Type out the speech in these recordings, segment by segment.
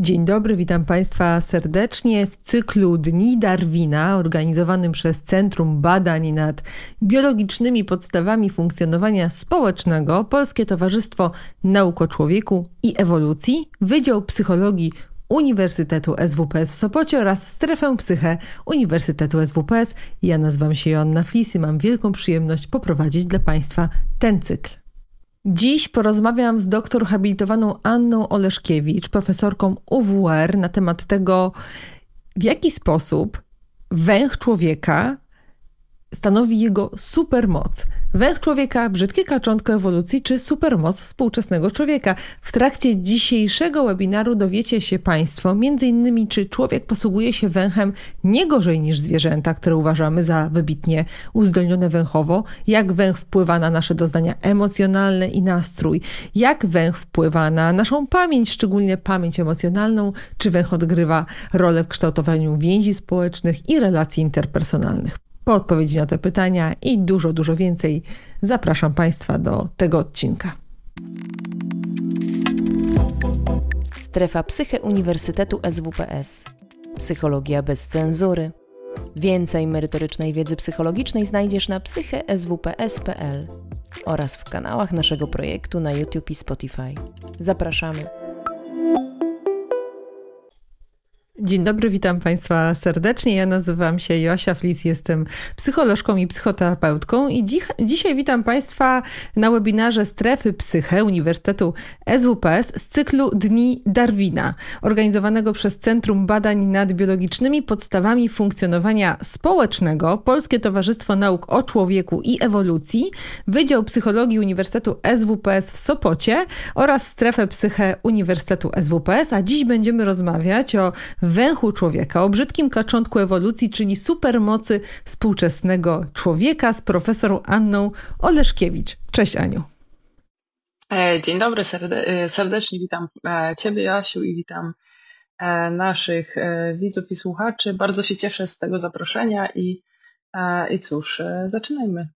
Dzień dobry, witam Państwa serdecznie w cyklu Dni Darwina, organizowanym przez Centrum Badań nad Biologicznymi Podstawami Funkcjonowania Społecznego Polskie Towarzystwo Nauk o Człowieku i Ewolucji, Wydział Psychologii Uniwersytetu SWPS w Sopocie oraz Strefę Psyche Uniwersytetu SWPS. Ja nazywam się Joanna Flis i mam wielką przyjemność poprowadzić dla Państwa ten cykl. Dziś porozmawiam z doktor habilitowaną Anną Oleszkiewicz, profesorką UWR, na temat tego, w jaki sposób węch człowieka stanowi jego supermoc. Węch człowieka, brzydkie kaczątko ewolucji czy supermoc współczesnego człowieka. W trakcie dzisiejszego webinaru dowiecie się Państwo m.in. czy człowiek posługuje się węchem nie gorzej niż zwierzęta, które uważamy za wybitnie uzdolnione węchowo, jak węch wpływa na nasze doznania emocjonalne i nastrój, jak węch wpływa na naszą pamięć, szczególnie pamięć emocjonalną, czy węch odgrywa rolę w kształtowaniu więzi społecznych i relacji interpersonalnych. Po odpowiedzi na te pytania i dużo, dużo więcej zapraszam Państwa do tego odcinka. Strefa Psyche Uniwersytetu SWPS. Psychologia bez cenzury. Więcej merytorycznej wiedzy psychologicznej znajdziesz na psycheswps.pl oraz w kanałach naszego projektu na YouTube i Spotify. Zapraszamy. Dzień dobry, witam Państwa serdecznie. Ja nazywam się Joasia Flis, jestem psycholożką i psychoterapeutką i dzi dzisiaj witam Państwa na webinarze Strefy Psyche Uniwersytetu SWPS z cyklu Dni Darwina, organizowanego przez Centrum Badań nad Biologicznymi Podstawami Funkcjonowania Społecznego, Polskie Towarzystwo Nauk o Człowieku i Ewolucji, Wydział Psychologii Uniwersytetu SWPS w Sopocie oraz Strefę Psyche Uniwersytetu SWPS, a dziś będziemy rozmawiać o węchu człowieka, o brzydkim kaczątku ewolucji, czyli supermocy współczesnego człowieka z profesorą Anną Oleszkiewicz. Cześć Aniu. E, dzień dobry, e, serdecznie witam e, Ciebie, Jasiu, i witam naszych widzów i słuchaczy. Bardzo się cieszę z tego zaproszenia i, i cóż, zaczynajmy.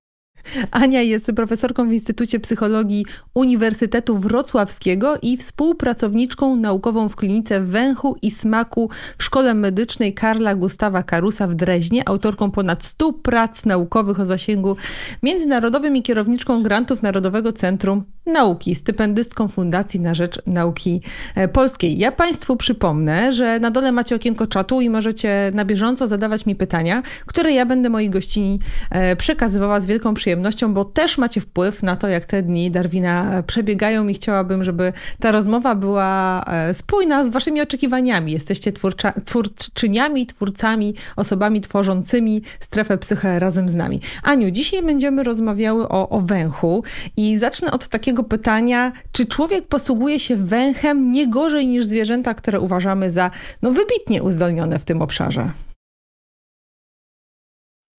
Ania jest profesorką w Instytucie Psychologii Uniwersytetu Wrocławskiego i współpracowniczką naukową w klinice węchu i smaku w Szkole Medycznej Karla Gustawa Karusa w Dreźnie, autorką ponad 100 prac naukowych o zasięgu międzynarodowym i kierowniczką grantów Narodowego Centrum Nauki, stypendystką Fundacji na Rzecz Nauki e, Polskiej. Ja Państwu przypomnę, że na dole macie okienko czatu i możecie na bieżąco zadawać mi pytania, które ja będę mojej gościni e, przekazywała z wielką przyjemnością bo też macie wpływ na to, jak te dni Darwina przebiegają i chciałabym, żeby ta rozmowa była e, spójna z waszymi oczekiwaniami. Jesteście twórcza, twórczyniami, twórcami, osobami tworzącymi strefę psyche razem z nami. Aniu, dzisiaj będziemy rozmawiały o, o węchu i zacznę od takiego pytania, czy człowiek posługuje się węchem nie gorzej niż zwierzęta, które uważamy za no, wybitnie uzdolnione w tym obszarze?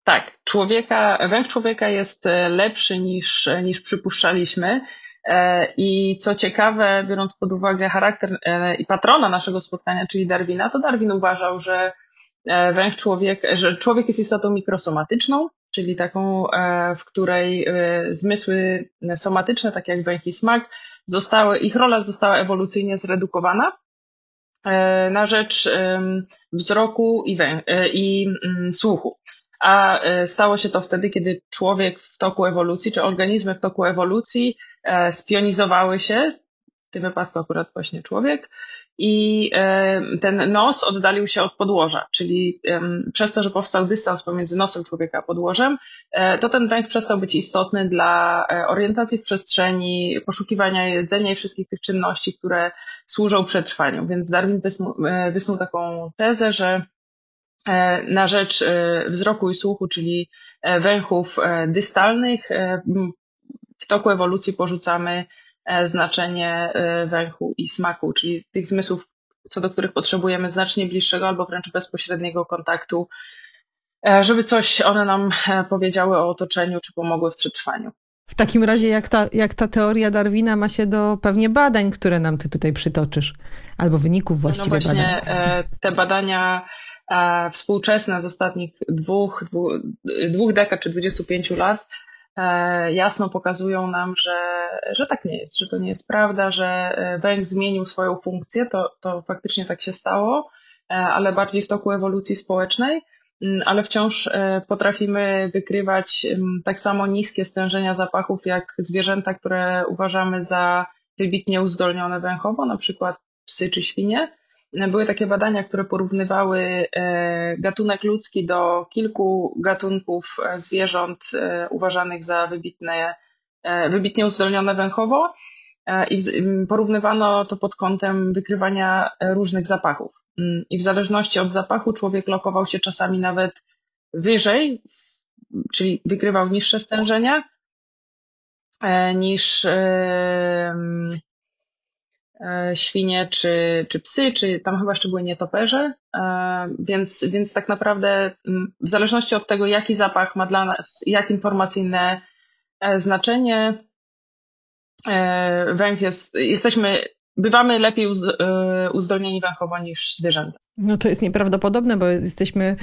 Tak, człowieka, węch człowieka jest e, lepszy niż, e, niż przypuszczaliśmy. E, I co ciekawe, biorąc pod uwagę charakter i patrona naszego spotkania, czyli Darwina, to Darwin uważał, że węch człowiek, że człowiek jest istotą mikrosomatyczną, czyli taką, w której zmysły somatyczne, tak jak węch i smak, zostały, ich rola została ewolucyjnie zredukowana na rzecz wzroku i, wę- i mm, słuchu. A e, stało się to wtedy, kiedy człowiek w toku ewolucji, czy organizmy w toku ewolucji e, spionizowały się, w tym wypadku akurat właśnie człowiek, i e, ten nos oddalił się od podłoża, czyli przez to, że powstał dystans pomiędzy nosem człowieka a podłożem, to ten węch przestał być istotny dla orientacji w przestrzeni, poszukiwania jedzenia i wszystkich tych czynności, które służą przetrwaniu. Więc Darwin wysnuł, wysnuł taką tezę, że E, na rzecz e, wzroku i słuchu, czyli e, węchów dystalnych. W toku ewolucji porzucamy znaczenie węchu i smaku, czyli tych zmysłów, co do których potrzebujemy znacznie bliższego albo wręcz bezpośredniego kontaktu, żeby coś one nam powiedziały o otoczeniu czy pomogły w przetrwaniu. W takim razie, jak ta, jak ta teoria Darwina ma się do pewnie badań, które nam ty tutaj przytoczysz, albo wyników właściwie no właśnie, badań? Te badania współczesne z ostatnich dwóch, dwóch, dwóch dekad czy 25 lat jasno pokazują nam, że, że tak nie jest, że to nie jest prawda, że węch zmienił swoją funkcję, to, to faktycznie tak się stało, ale bardziej w toku ewolucji społecznej. Mm, ale wciąż e, potrafimy wykrywać mm, tak samo niskie stężenia zapachów jak zwierzęta, które uważamy za wybitnie uzdolnione węchowo, na przykład psy czy świnie. Były takie badania, które porównywały e, gatunek ludzki do kilku gatunków e, zwierząt uważanych za wybitne, wybitnie uzdolnione węchowo i porównywano to pod kątem wykrywania różnych zapachów. Mm, I w zależności od zapachu człowiek lokował się czasami nawet wyżej, czyli wykrywał niższe stężenia e, niż e, e, świnie czy, czy psy, czy tam chyba jeszcze były nietoperze, więc, więc tak naprawdę mm, w zależności od tego, jaki zapach ma dla nas, jak informacyjne znaczenie, węch jest, jesteśmy bywamy lepiej e, uzdolnieni węchowo niż zwierzęta. No to jest nieprawdopodobne, bo jesteśmy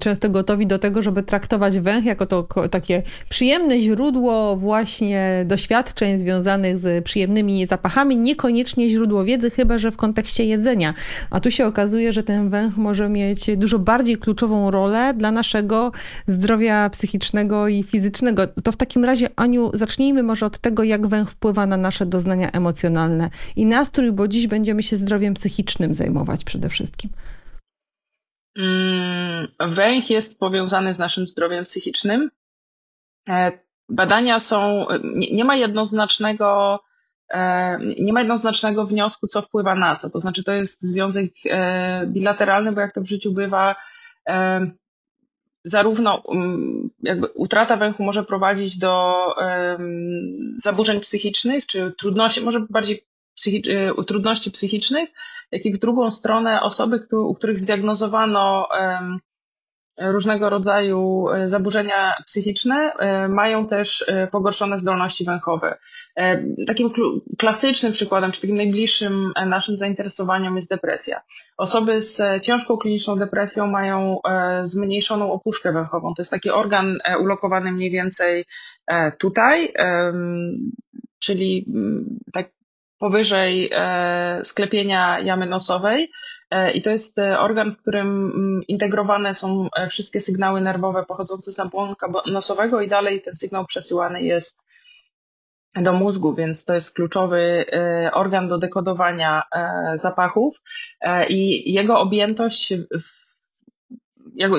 często gotowi do tego, żeby traktować węch jako to takie przyjemne źródło właśnie doświadczeń związanych z przyjemnymi zapachami, niekoniecznie źródło wiedzy, chyba że w kontekście jedzenia. A tu się okazuje, że ten węch może mieć dużo bardziej kluczową rolę dla naszego zdrowia psychicznego i fizycznego. To w takim razie, Aniu, zacznijmy może od tego, jak węch wpływa na nasze doznania emocjonalne i nastrój, bo dziś będziemy się zdrowiem psychicznym zajmować przede wszystkim. Mm, węch jest powiązany z naszym zdrowiem psychicznym. E, badania są, nie ma jednoznacznego, e, nie ma jednoznacznego wniosku, co wpływa na co. To znaczy, to jest związek e, bilateralny, bo jak to w życiu bywa, zarówno mm, jakby utrata węchu może prowadzić do zaburzeń psychicznych, czy trudności, może bardziej psychi trudności psychicznych, jak i w drugą stronę osoby, u których zdiagnozowano różnego rodzaju e, zaburzenia psychiczne, e, mają też e, pogorszone zdolności węchowe. Takim klasycznym przykładem, czy takim najbliższym naszym zainteresowaniom jest depresja. Osoby z ciężką kliniczną depresją mają zmniejszoną opuszkę węchową. To jest taki organ ulokowany mniej więcej tutaj, czyli tak powyżej e, sklepienia jamy nosowej. E, I to jest e, organ, w którym mm, integrowane są wszystkie sygnały nerwowe pochodzące z nabłonka nosowego i dalej ten sygnał przesyłany jest do mózgu, więc to jest kluczowy organ do dekodowania zapachów i jego objętość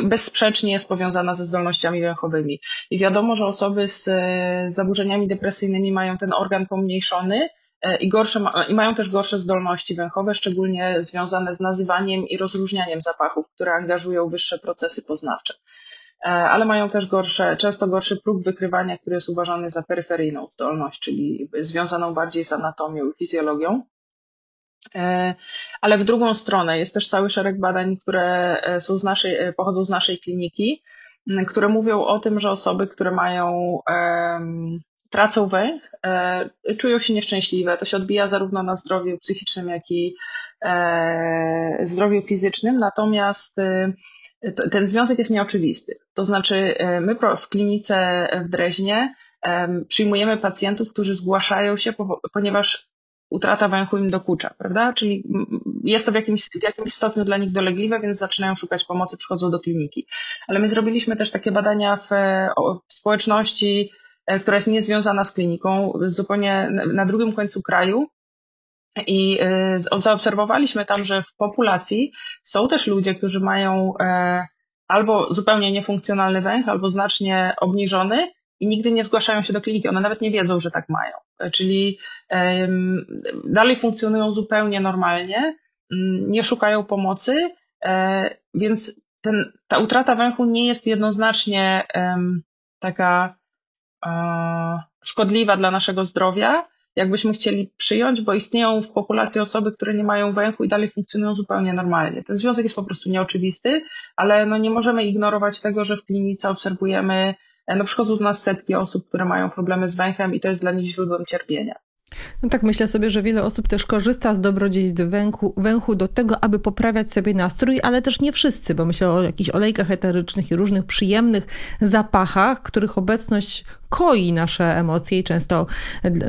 bezsprzecznie jest powiązana ze zdolnościami węchowymi. I wiadomo, że osoby z zaburzeniami depresyjnymi mają ten organ pomniejszony, i, gorsze, i mają też gorsze zdolności węchowe, szczególnie związane z nazywaniem i rozróżnianiem zapachów, które angażują wyższe procesy poznawcze. E, ale mają też gorsze, często gorszy próg wykrywania, który jest uważany za peryferyjną zdolność, czyli związaną bardziej z anatomią i fizjologią. E, ale w drugą stronę jest też cały szereg badań, które są z naszej, pochodzą z naszej kliniki, które mówią o tym, że osoby, które mają tracą węch, e, czują się nieszczęśliwe. To się odbija zarówno na zdrowiu psychicznym, jak i e, zdrowiu fizycznym, natomiast e, ten związek jest nieoczywisty. To znaczy, my w klinice w Dreźnie przyjmujemy pacjentów, którzy zgłaszają się, ponieważ utrata węchu im dokucza, prawda? Czyli jest to w jakimś, w jakimś stopniu dla nich dolegliwe, więc zaczynają szukać pomocy, przychodzą do kliniki. Ale my zrobiliśmy też takie badania w, w społeczności która jest niezwiązana z kliniką, zupełnie na drugim końcu kraju. I e, zaobserwowaliśmy tam, że w populacji są też ludzie, którzy mają e, albo zupełnie niefunkcjonalny węch, albo znacznie obniżony i nigdy nie zgłaszają się do kliniki. One nawet nie wiedzą, że tak mają. Czyli dalej funkcjonują zupełnie normalnie, nie szukają pomocy, więc ten, ta utrata węchu nie jest jednoznacznie taka szkodliwa dla naszego zdrowia, jakbyśmy chcieli przyjąć, bo istnieją w populacji osoby, które nie mają węchu i dalej funkcjonują zupełnie normalnie. Ten związek jest po prostu nieoczywisty, ale no nie możemy ignorować tego, że w klinice obserwujemy, e, no przychodzą do nas setki osób, które mają problemy z węchem i to jest dla nich źródłem cierpienia. No tak, myślę sobie, że wiele osób też korzysta z dobrodziejstw węchu, węchu do tego, aby poprawiać sobie nastrój, ale też nie wszyscy, bo myślę o jakichś olejkach eterycznych i różnych przyjemnych zapachach, których obecność koi nasze emocje i często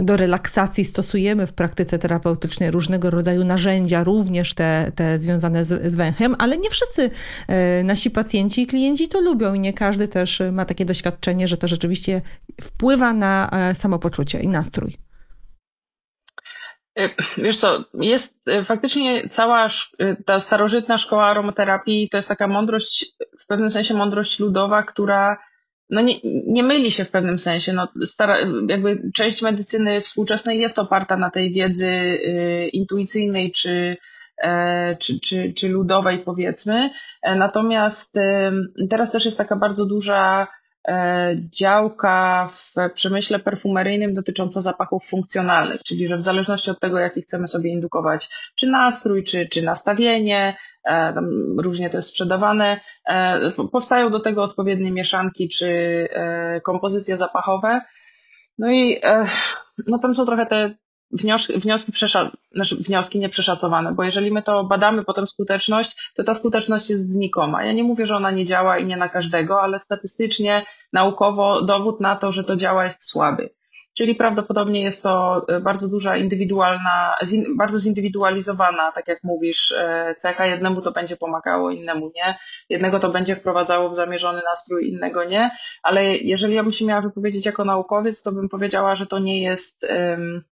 do relaksacji stosujemy w praktyce terapeutycznej różnego rodzaju narzędzia, również te, te związane z, z węchem, ale nie wszyscy e, nasi pacjenci i klienci to lubią i nie każdy też ma takie doświadczenie, że to rzeczywiście wpływa na e, samopoczucie i nastrój. E, wiesz co, jest faktycznie cała ta starożytna szkoła aromaterapii, to jest taka mądrość, w pewnym sensie mądrość ludowa, która no nie, nie myli się w pewnym sensie. No, stara, jakby część medycyny współczesnej jest oparta na tej wiedzy intuicyjnej czy, e, czy, czy, czy ludowej, powiedzmy. E, natomiast teraz też jest taka bardzo duża E, działka w przemyśle perfumeryjnym dotycząca zapachów funkcjonalnych, czyli że w zależności od tego, jaki chcemy sobie indukować, czy nastrój, czy, czy nastawienie, e, różnie to jest sprzedawane, e, powstają do tego odpowiednie mieszanki czy kompozycje zapachowe. No i no tam są trochę te wnioski, wnioski, znaczy wnioski nieprzeszacowane, bo jeżeli my to badamy potem skuteczność, to ta skuteczność jest znikoma. Ja nie mówię, że ona nie działa i nie na każdego, ale statystycznie, naukowo dowód na to, że to działa jest słaby. Czyli prawdopodobnie jest to e, bardzo duża indywidualna, bardzo zindywidualizowana, tak jak mówisz, e, cecha. Jednemu to będzie pomagało, innemu nie. Jednego to będzie wprowadzało w zamierzony nastrój, innego nie. Ale jeżeli ja bym się miała wypowiedzieć jako naukowiec, to bym powiedziała, że to nie jest um,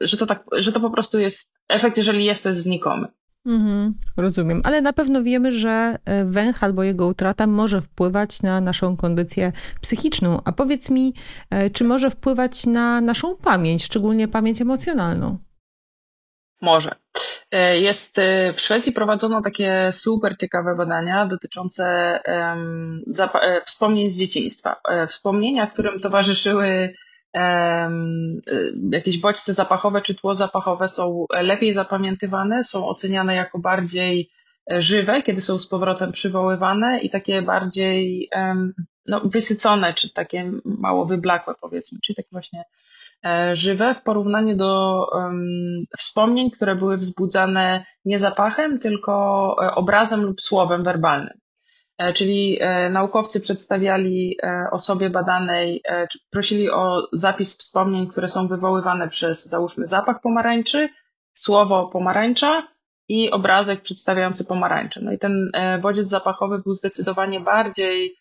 że to tak, że to po prostu jest efekt, jeżeli jest, to jest znikomy. Mhm, rozumiem, ale na pewno wiemy, że e, węch albo jego utrata może wpływać na naszą kondycję psychiczną. A powiedz mi, e, czy może wpływać na naszą pamięć, szczególnie pamięć emocjonalną? Może. Jest w Szwecji prowadzono takie super ciekawe badania dotyczące um, wspomnień z dzieciństwa. Wspomnienia, którym towarzyszyły jakieś bodźce zapachowe czy tło zapachowe są lepiej zapamiętywane, są oceniane jako bardziej e, żywe, kiedy są z powrotem przywoływane i takie bardziej no, wysycone, czy takie mało wyblakłe powiedzmy, czyli takie właśnie e, żywe w porównaniu do um, wspomnień, które były wzbudzane nie zapachem, tylko e, obrazem lub słowem werbalnym. E, czyli e, naukowcy przedstawiali e, osobie badanej, prosili o zapis wspomnień, które są wywoływane przez, załóżmy, zapach pomarańczy, słowo pomarańcza i obrazek przedstawiający pomarańcze. No i ten bodziec zapachowy był zdecydowanie bardziej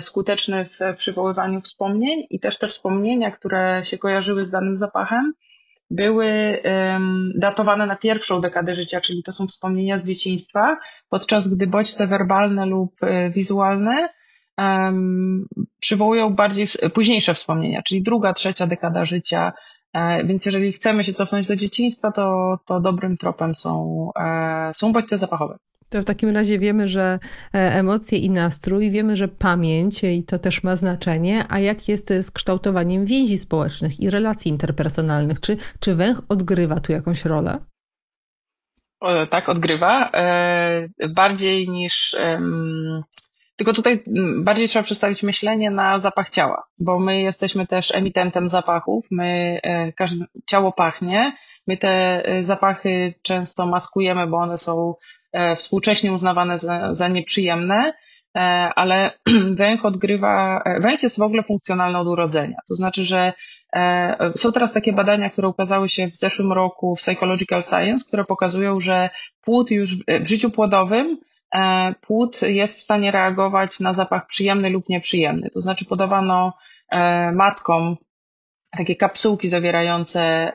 skuteczny w przywoływaniu wspomnień i też te wspomnienia, które się kojarzyły z danym zapachem, były datowane na pierwszą dekadę życia, czyli to są wspomnienia z dzieciństwa, podczas gdy bodźce werbalne lub e, wizualne przywołują bardziej późniejsze wspomnienia, czyli druga, trzecia dekada życia. E, więc jeżeli chcemy się cofnąć do dzieciństwa, to, to dobrym tropem są, e, są bodźce zapachowe. To w takim razie wiemy, że e, emocje i nastrój, wiemy, że pamięć i to też ma znaczenie, a jak jest z kształtowaniem więzi społecznych i relacji interpersonalnych? Czy, czy węch odgrywa tu jakąś rolę? tak, odgrywa. E, bardziej niż. Tylko tutaj bardziej trzeba przedstawić myślenie na zapach ciała, bo my jesteśmy też emitentem zapachów, my, e, każde, ciało pachnie, my te zapachy często maskujemy, bo one są E, współcześnie uznawane za, za nieprzyjemne, e, ale węch odgrywa, e, węch jest w ogóle funkcjonalny od urodzenia. To znaczy, że są teraz takie badania, które ukazały się w zeszłym roku w Psychological Science, które pokazują, że płód już w życiu płodowym płód jest w stanie reagować na zapach przyjemny lub nieprzyjemny. To znaczy podawano matkom takie kapsułki zawierające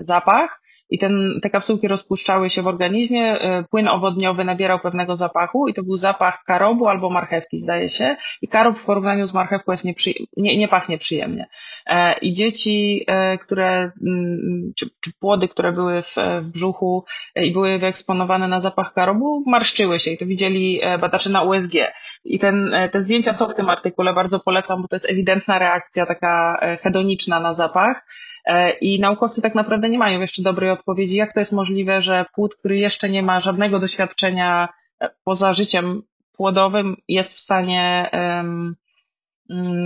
zapach i ten, te kapsułki rozpuszczały się w organizmie, e, płyn owodniowy nabierał pewnego zapachu i to był zapach karobu albo marchewki, zdaje się. I karob w porównaniu z marchewką jest nieprzy, nie, nie pachnie przyjemnie. E, I dzieci, e, które, mm, czy, czy płody, które były w, w brzuchu i były wyeksponowane na zapach karobu, marszczyły się i to widzieli badacze na USG. I ten, te zdjęcia są w tym artykule, bardzo polecam, bo to jest ewidentna reakcja taka hedoniczna na zapach. I naukowcy tak naprawdę nie mają jeszcze dobrej odpowiedzi, jak to jest możliwe, że płód, który jeszcze nie ma żadnego doświadczenia e, poza życiem płodowym, jest w stanie mm,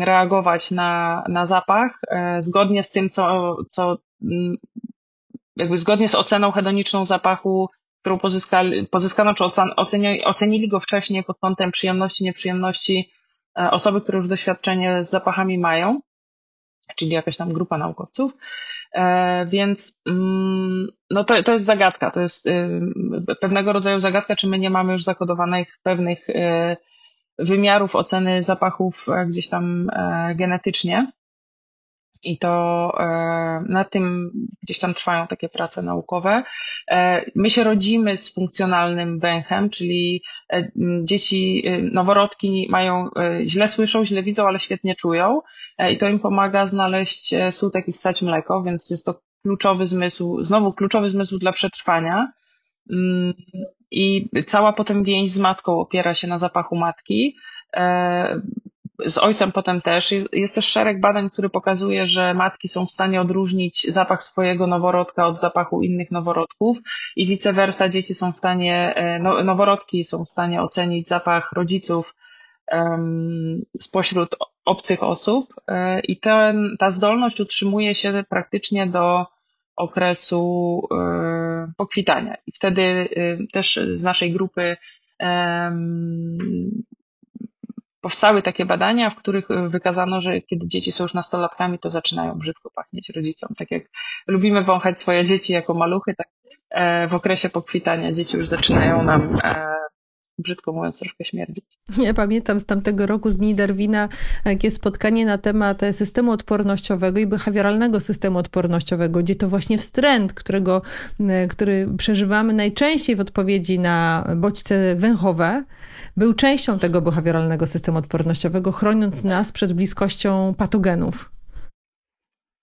reagować na, na zapach zgodnie z tym, co, co mm, jakby zgodnie z oceną hedoniczną zapachu, którą pozyskali, pozyskano, czy ocenili, ocenili go wcześniej pod kątem przyjemności, nieprzyjemności osoby, które już doświadczenie z zapachami mają czyli jakaś tam grupa naukowców. E, więc mm, no to, to jest zagadka, to jest y, pewnego rodzaju zagadka, czy my nie mamy już zakodowanych pewnych y, wymiarów oceny zapachów e, gdzieś tam e, genetycznie. I to e, nad tym gdzieś tam trwają takie prace naukowe. E, my się rodzimy z funkcjonalnym węchem, czyli e, dzieci, noworodki mają, źle słyszą, źle widzą, ale świetnie czują i to im pomaga znaleźć sutek i ssać mleko, więc jest to kluczowy zmysł, znowu kluczowy zmysł dla przetrwania. Mm, I cała potem więź z matką opiera się na zapachu matki z ojcem potem też. Jest też szereg badań, który pokazuje, że matki są w stanie odróżnić zapach swojego noworodka od zapachu innych noworodków i vice versa dzieci są w stanie, e, no, noworodki są w stanie ocenić zapach rodziców spośród obcych osób e, i ten, ta zdolność utrzymuje się praktycznie do okresu e, pokwitania. I wtedy też z naszej grupy powstały takie badania, w których e, wykazano, że kiedy dzieci są już nastolatkami, to zaczynają brzydko pachnieć rodzicom. Tak jak lubimy wąchać swoje dzieci jako maluchy, tak e, w okresie pokwitania dzieci już zaczynają nam e, brzydko mówiąc, troszkę śmierdzić. Ja pamiętam z tamtego roku z Dni Darwina jakie spotkanie na temat systemu odpornościowego i behawioralnego systemu odpornościowego, gdzie to właśnie wstręt, którego, który przeżywamy najczęściej w odpowiedzi na bodźce węchowe, był częścią tego behawioralnego systemu odpornościowego, chroniąc nas przed bliskością patogenów.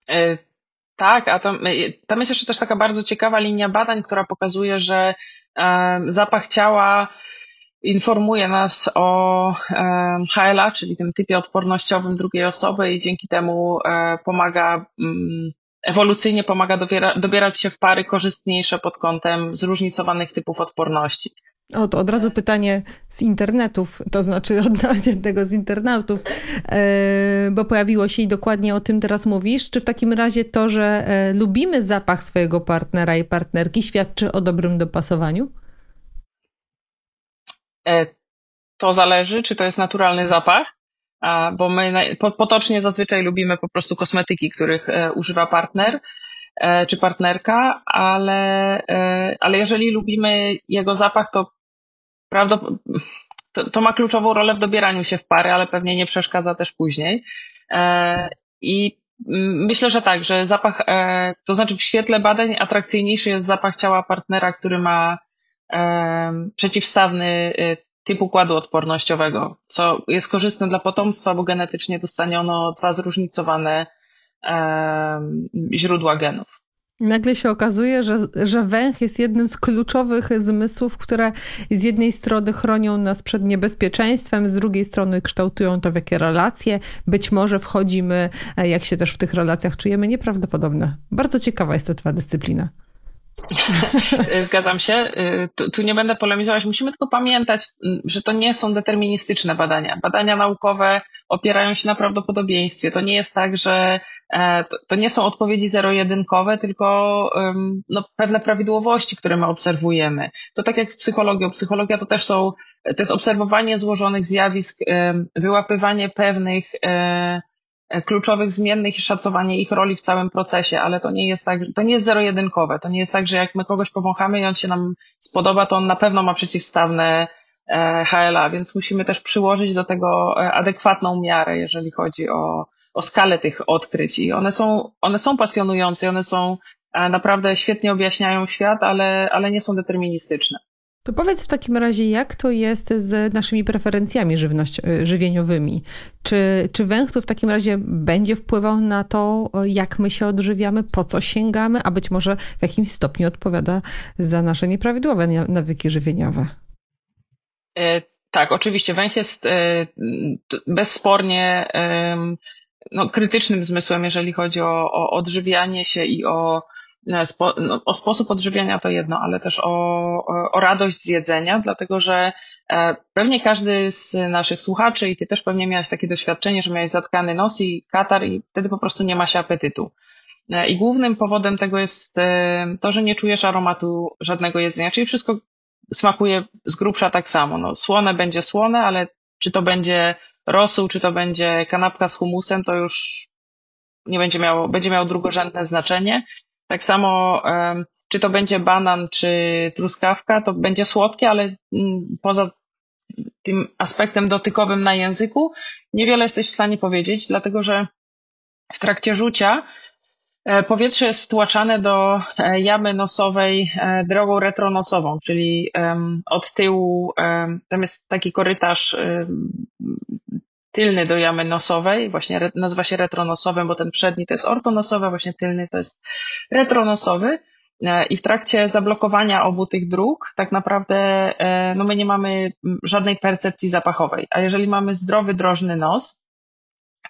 E, tak, a tam, e, tam jest jeszcze też taka bardzo ciekawa linia badań, która pokazuje, że e, zapach ciała informuje nas o HLA, czyli tym typie odpornościowym drugiej osoby i dzięki temu pomaga mm, ewolucyjnie pomaga dobiera, dobierać się w pary korzystniejsze pod kątem zróżnicowanych typów odporności. Od, od razu pytanie z internetów, to znaczy odnośnie tego z internautów, e, bo pojawiło się i dokładnie o tym teraz mówisz. Czy w takim razie to, że e, lubimy zapach swojego partnera i partnerki, świadczy o dobrym dopasowaniu? E, to zależy, czy to jest naturalny zapach, bo my potocznie zazwyczaj lubimy po prostu kosmetyki, których używa partner czy partnerka, ale, ale jeżeli lubimy jego zapach, to prawdopodobnie to, to, ma kluczową rolę w dobieraniu się w pary, ale pewnie nie przeszkadza też później. E, I myślę, że tak, że zapach, e, to znaczy w świetle badań atrakcyjniejszy jest zapach ciała partnera, który ma e, przeciwstawny typ układu odpornościowego, co jest korzystne dla potomstwa, bo genetycznie dostaniono dwa zróżnicowane źródła genów. Nagle się okazuje, że, że węch jest jednym z kluczowych zmysłów, które z jednej strony chronią nas przed niebezpieczeństwem, z drugiej strony kształtują to, w jakie relacje być może wchodzimy, e, jak się też w tych relacjach czujemy. Nieprawdopodobne. Bardzo ciekawa jest ta twoja dyscyplina. Zgadzam się. Y, tu, tu, nie będę polemizować. Musimy tylko pamiętać, y, że to nie są deterministyczne badania. Badania naukowe opierają się na prawdopodobieństwie. To nie jest tak, że e, to, to nie są odpowiedzi zero-jedynkowe, tylko no, pewne prawidłowości, które my obserwujemy. To tak jak z psychologią. Psychologia to też są, to jest obserwowanie złożonych zjawisk, wyłapywanie pewnych E, kluczowych zmiennych i szacowanie ich roli w całym procesie, ale to nie jest tak, to nie jest zero-jedynkowe. To nie jest tak, że jak my kogoś powąchamy i on się nam spodoba, to on na pewno ma przeciwstawne e, HLA, więc musimy też przyłożyć do tego e, adekwatną miarę, jeżeli chodzi o, o skalę tych odkryć. I one są, one są pasjonujące, one są naprawdę świetnie objaśniają świat, ale, ale nie są deterministyczne. To powiedz w takim razie, jak to jest z naszymi preferencjami żywność, y, żywieniowymi? Czy, czy węch tu w takim razie będzie wpływał na to, jak my się odżywiamy, po co sięgamy, a być może w jakimś stopniu odpowiada za nasze nieprawidłowe nawyki żywieniowe? E, tak, oczywiście. Węch jest e, bezspornie e, no, krytycznym zmysłem, jeżeli chodzi o, o odżywianie się i o spo, no, o sposób odżywiania to jedno, ale też o, o radość z jedzenia, dlatego że pewnie każdy z naszych słuchaczy i ty też pewnie miałeś takie doświadczenie, że miałeś zatkany nos i katar i wtedy po prostu nie ma się apetytu. I głównym powodem tego jest to, że nie czujesz aromatu żadnego jedzenia, czyli wszystko smakuje z grubsza tak samo. No, słone będzie słone, ale czy to będzie rosół, czy to będzie kanapka z humusem, to już nie będzie miało, będzie miało drugorzędne znaczenie. Tak samo, czy to będzie banan, czy truskawka, to będzie słodkie, ale mm, poza tym aspektem dotykowym na języku niewiele jesteś w stanie powiedzieć, dlatego że w trakcie rzucia E, powietrze jest wtłaczane do e, jamy nosowej e, drogą retronosową, czyli od tyłu, tam jest taki korytarz tylny do jamy nosowej, właśnie nazywa się retronosowym, bo ten przedni to jest ortonosowy, właśnie tylny to jest retronosowy. I w trakcie zablokowania obu tych dróg, tak naprawdę, no my nie mamy żadnej percepcji zapachowej. A jeżeli mamy zdrowy, drożny nos,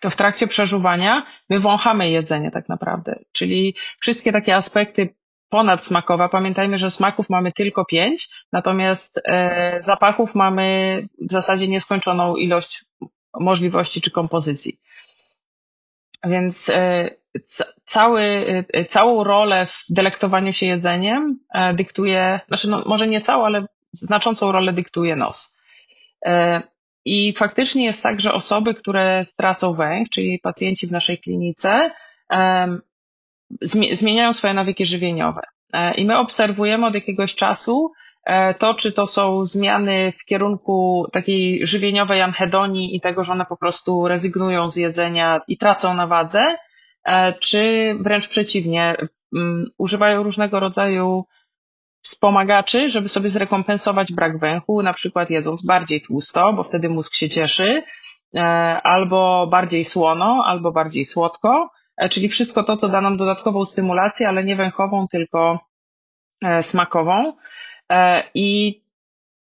to w trakcie przeżuwania my wąchamy jedzenie tak naprawdę. Czyli wszystkie takie aspekty ponadsmakowe. Pamiętajmy, że smaków mamy tylko pięć, natomiast e, zapachów mamy w zasadzie nieskończoną ilość możliwości czy kompozycji. Więc e, cały, e, całą rolę w delektowaniu się jedzeniem e, dyktuje, znaczy no, może nie całą, ale znaczącą rolę dyktuje nos. I faktycznie jest tak, że osoby, które stracą węch, czyli pacjenci w naszej klinice, zmieniają swoje nawyki żywieniowe. I my obserwujemy od jakiegoś czasu to, czy to są zmiany w kierunku takiej żywieniowej anhedonii i tego, że one po prostu rezygnują z jedzenia i tracą na wadze, e, czy wręcz przeciwnie, używają różnego rodzaju wspomagaczy, żeby sobie zrekompensować brak węchu, na przykład jedząc bardziej tłusto, bo wtedy mózg się cieszy, e, albo bardziej słono, albo bardziej słodko, e, czyli wszystko to, co da nam dodatkową stymulację, ale nie węchową, tylko e, smakową. I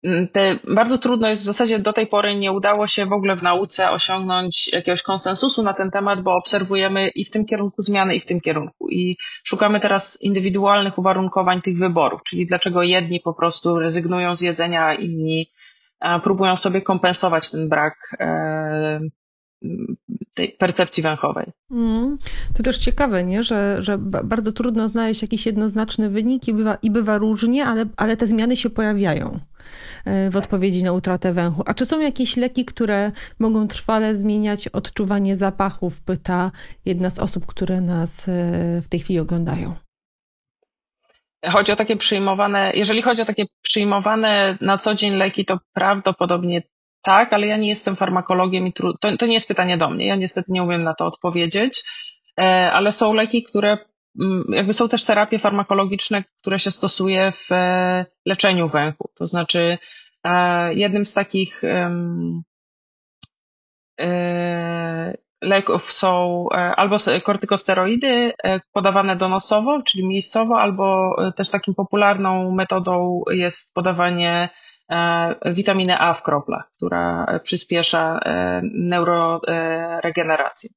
Mm, te, bardzo trudno jest w zasadzie do tej pory nie udało się w ogóle w nauce osiągnąć jakiegoś konsensusu na ten temat, bo obserwujemy i w tym kierunku zmiany, i w tym kierunku. I szukamy teraz indywidualnych uwarunkowań tych wyborów, czyli dlaczego jedni po prostu rezygnują z jedzenia, a inni próbują sobie kompensować ten brak e, tej percepcji węchowej. Mm, to też ciekawe, nie? Że, że bardzo trudno znaleźć jakiś jednoznaczny wynik i bywa, i bywa różnie, ale, ale te zmiany się pojawiają e, w odpowiedzi na utratę węchu. A czy są jakieś leki, które mogą trwale zmieniać odczuwanie zapachów? Pyta jedna z osób, które nas e, w tej chwili oglądają. Chodzi o takie przyjmowane, jeżeli chodzi o takie przyjmowane na co dzień leki, to prawdopodobnie tak, ale ja nie jestem farmakologiem i tru... to, to nie jest pytanie do mnie. Ja niestety nie umiem na to odpowiedzieć, e, ale są leki, które mm, jakby są też terapie farmakologiczne, które się stosuje w e, leczeniu węchu. To znaczy, e, jednym z takich leków są albo kortykosteroidy podawane donosowo, czyli miejscowo, albo też takim popularną metodą jest podawanie witaminę A w kroplach, która przyspiesza e, neuroregenerację.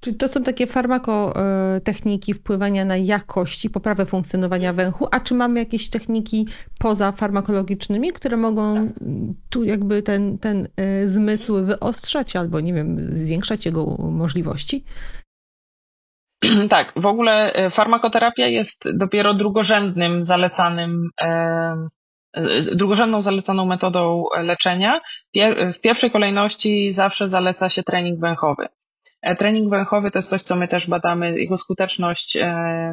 Czyli to są takie farmakotechniki wpływania na jakość i poprawę funkcjonowania węchu, a czy mamy jakieś techniki poza farmakologicznymi, które mogą tu jakby ten, ten e, zmysł wyostrzać albo, nie wiem, zwiększać jego możliwości? Tak, w ogóle farmakoterapia jest dopiero drugorzędnym zalecanym drugorzędną zalecaną metodą leczenia. W pierwszej kolejności zawsze zaleca się trening węchowy. E, trening węchowy to jest coś, co my też badamy, jego skuteczność e,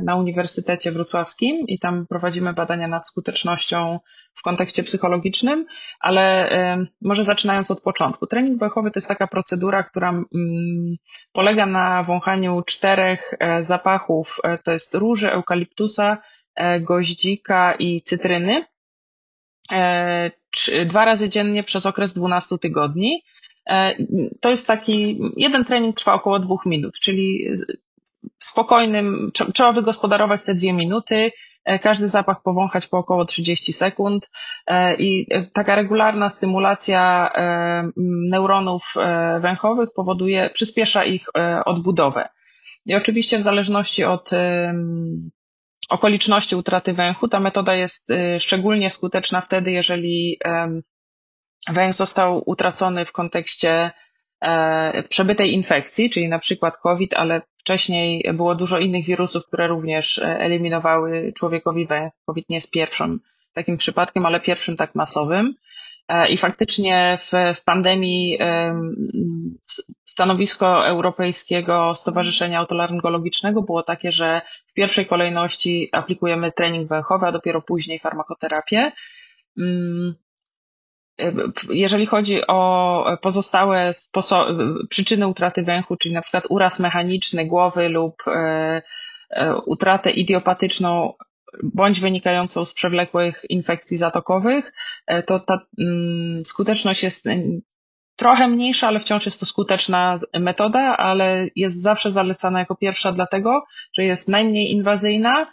na Uniwersytecie Wrocławskim i tam prowadzimy badania nad skutecznością w kontekście psychologicznym, ale e, może zaczynając od początku. Trening węchowy to jest taka procedura, która mm, polega na wąchaniu czterech zapachów, to jest róży, eukaliptusa, goździka i cytryny E, dwa razy dziennie przez okres 12 tygodni. E, to jest taki, jeden trening trwa około dwóch minut, czyli spokojnym, trzeba wygospodarować te dwie minuty, e, każdy zapach powąchać po około 30 sekund i taka regularna stymulacja neuronów węchowych powoduje, przyspiesza ich odbudowę. I oczywiście w zależności od okoliczności utraty węchu. Ta metoda jest szczególnie skuteczna wtedy, jeżeli węch został utracony w kontekście przebytej infekcji, czyli na przykład COVID, ale wcześniej było dużo innych wirusów, które również eliminowały człowiekowi węch. COVID nie jest pierwszym takim przypadkiem, ale pierwszym tak masowym. E, I faktycznie w, w pandemii stanowisko Europejskiego Stowarzyszenia Autolaryngologicznego było takie, że w pierwszej kolejności aplikujemy trening węchowy, a dopiero później farmakoterapię. Mm, e, jeżeli chodzi o pozostałe przyczyny utraty węchu, czyli na przykład uraz mechaniczny głowy lub e, utratę idiopatyczną bądź wynikającą z przewlekłych infekcji zatokowych, e, to ta mm, skuteczność jest e, trochę mniejsza, ale wciąż jest to skuteczna metoda, ale jest zawsze zalecana jako pierwsza dlatego, że jest najmniej inwazyjna,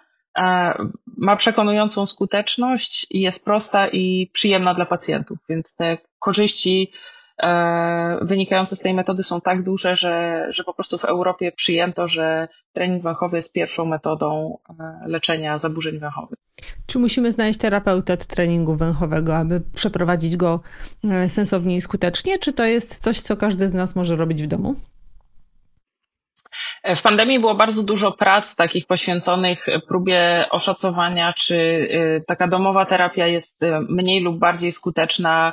ma przekonującą skuteczność i jest prosta i przyjemna dla pacjentów, więc te korzyści wynikające z tej metody są tak duże, że, że po prostu w Europie przyjęto, że trening węchowy jest pierwszą metodą e, leczenia zaburzeń węchowych. Czy musimy znaleźć terapeutę od treningu węchowego, aby przeprowadzić go e, sensownie i skutecznie, czy to jest coś, co każdy z nas może robić w domu? W pandemii było bardzo dużo prac takich poświęconych próbie oszacowania, czy taka domowa terapia jest mniej lub bardziej skuteczna E,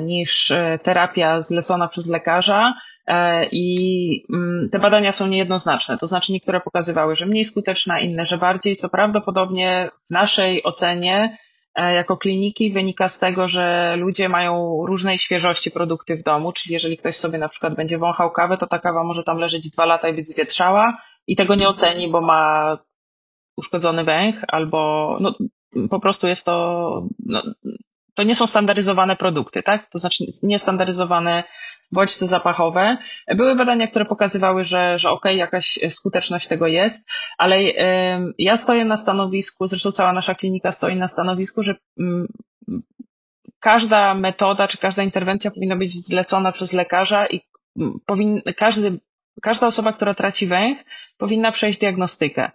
niż e, terapia zlecona przez lekarza e, i mm, te badania są niejednoznaczne. To znaczy niektóre pokazywały, że mniej skuteczna, inne, że bardziej, co prawdopodobnie w naszej ocenie jako kliniki wynika z tego, że ludzie mają różnej świeżości produkty w domu, czyli jeżeli ktoś sobie na przykład będzie wąchał kawę, to ta kawa może tam leżeć dwa lata i być zwietrzała i tego nie oceni, bo ma uszkodzony węch albo no, po prostu jest to no, to nie są standaryzowane produkty, tak? To znaczy niestandaryzowane bodźce zapachowe. Były badania, które pokazywały, że, że okej, okay, jakaś skuteczność tego jest, ale ja stoję na stanowisku, zresztą cała nasza klinika stoi na stanowisku, że y, każda metoda czy każda interwencja powinna być zlecona przez lekarza i powin, każdy, każda osoba, która traci węch, powinna przejść diagnostykę.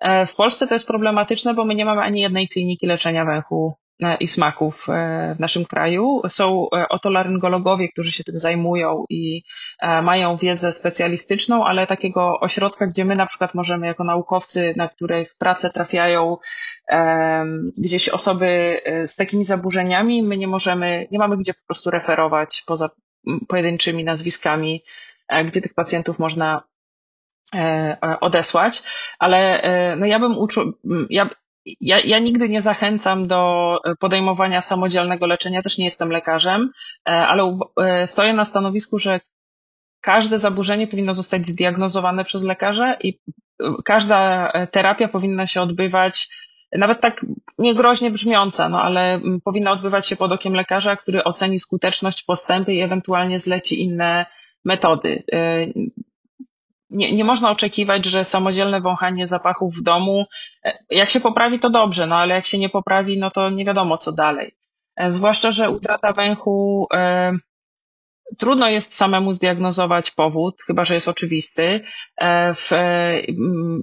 E, w Polsce to jest problematyczne, bo my nie mamy ani jednej kliniki leczenia węchu E, i smaków e, w naszym kraju. Są e, otolaryngologowie, którzy się tym zajmują i mają wiedzę specjalistyczną, ale takiego ośrodka, gdzie my na przykład możemy jako naukowcy, na których pracę trafiają gdzieś osoby z takimi zaburzeniami, my nie możemy, nie mamy gdzie po prostu referować poza pojedynczymi nazwiskami, gdzie tych pacjentów można odesłać, ale no ja bym uczył, ja, ja, ja nigdy nie zachęcam do e, podejmowania samodzielnego leczenia, też nie jestem lekarzem, e, ale e, stoję na stanowisku, że każde zaburzenie powinno zostać zdiagnozowane przez lekarza i każda terapia powinna się odbywać, nawet tak niegroźnie brzmiąca, no ale powinna odbywać się pod okiem lekarza, który oceni skuteczność, postępy i ewentualnie zleci inne metody nie, nie można oczekiwać, że samodzielne wąchanie zapachów w domu, e, jak się poprawi, to dobrze, no ale jak się nie poprawi, no to nie wiadomo co dalej. E, zwłaszcza, że utrata węchu, e, trudno jest samemu zdiagnozować powód, chyba że jest oczywisty. E, w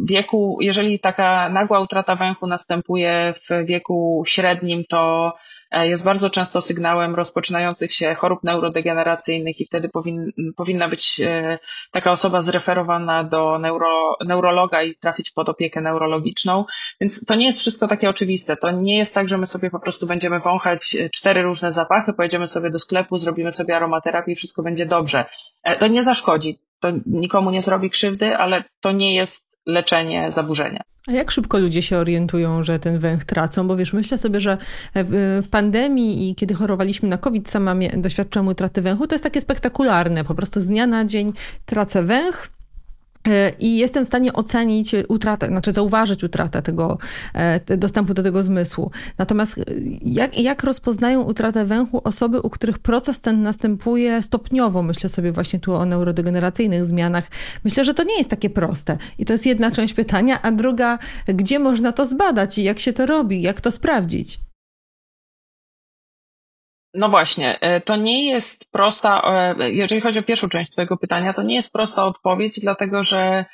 wieku, jeżeli taka nagła utrata węchu następuje w wieku średnim, to jest bardzo często sygnałem rozpoczynających się chorób neurodegeneracyjnych i wtedy powin, powinna być e, taka osoba zreferowana do neuro, neurologa i trafić pod opiekę neurologiczną. Więc to nie jest wszystko takie oczywiste. To nie jest tak, że my sobie po prostu będziemy wąchać e, cztery różne zapachy, pojedziemy sobie do sklepu, zrobimy sobie aromaterapię i wszystko będzie dobrze. To nie zaszkodzi. To nikomu nie zrobi krzywdy, ale to nie jest leczenie zaburzenia. A jak szybko ludzie się orientują, że ten węch tracą? Bo wiesz, myślę sobie, że w, pandemii i kiedy chorowaliśmy na COVID, sama doświadczyłam utraty węchu, to jest takie spektakularne. Po prostu z dnia na dzień tracę węch, I jestem w stanie ocenić utratę, znaczy zauważyć utratę tego e, dostępu do tego zmysłu. Natomiast e, jak, jak rozpoznają utratę węchu osoby, u których proces ten następuje stopniowo? Myślę sobie właśnie tu o neurodegeneracyjnych zmianach. Myślę, że to nie jest takie proste. I to jest jedna część pytania, a druga, gdzie można to zbadać i jak się to robi, jak to sprawdzić? No właśnie, e, to nie jest prosta, e, jeżeli chodzi o pierwszą część Twojego pytania, to nie jest prosta odpowiedź, dlatego że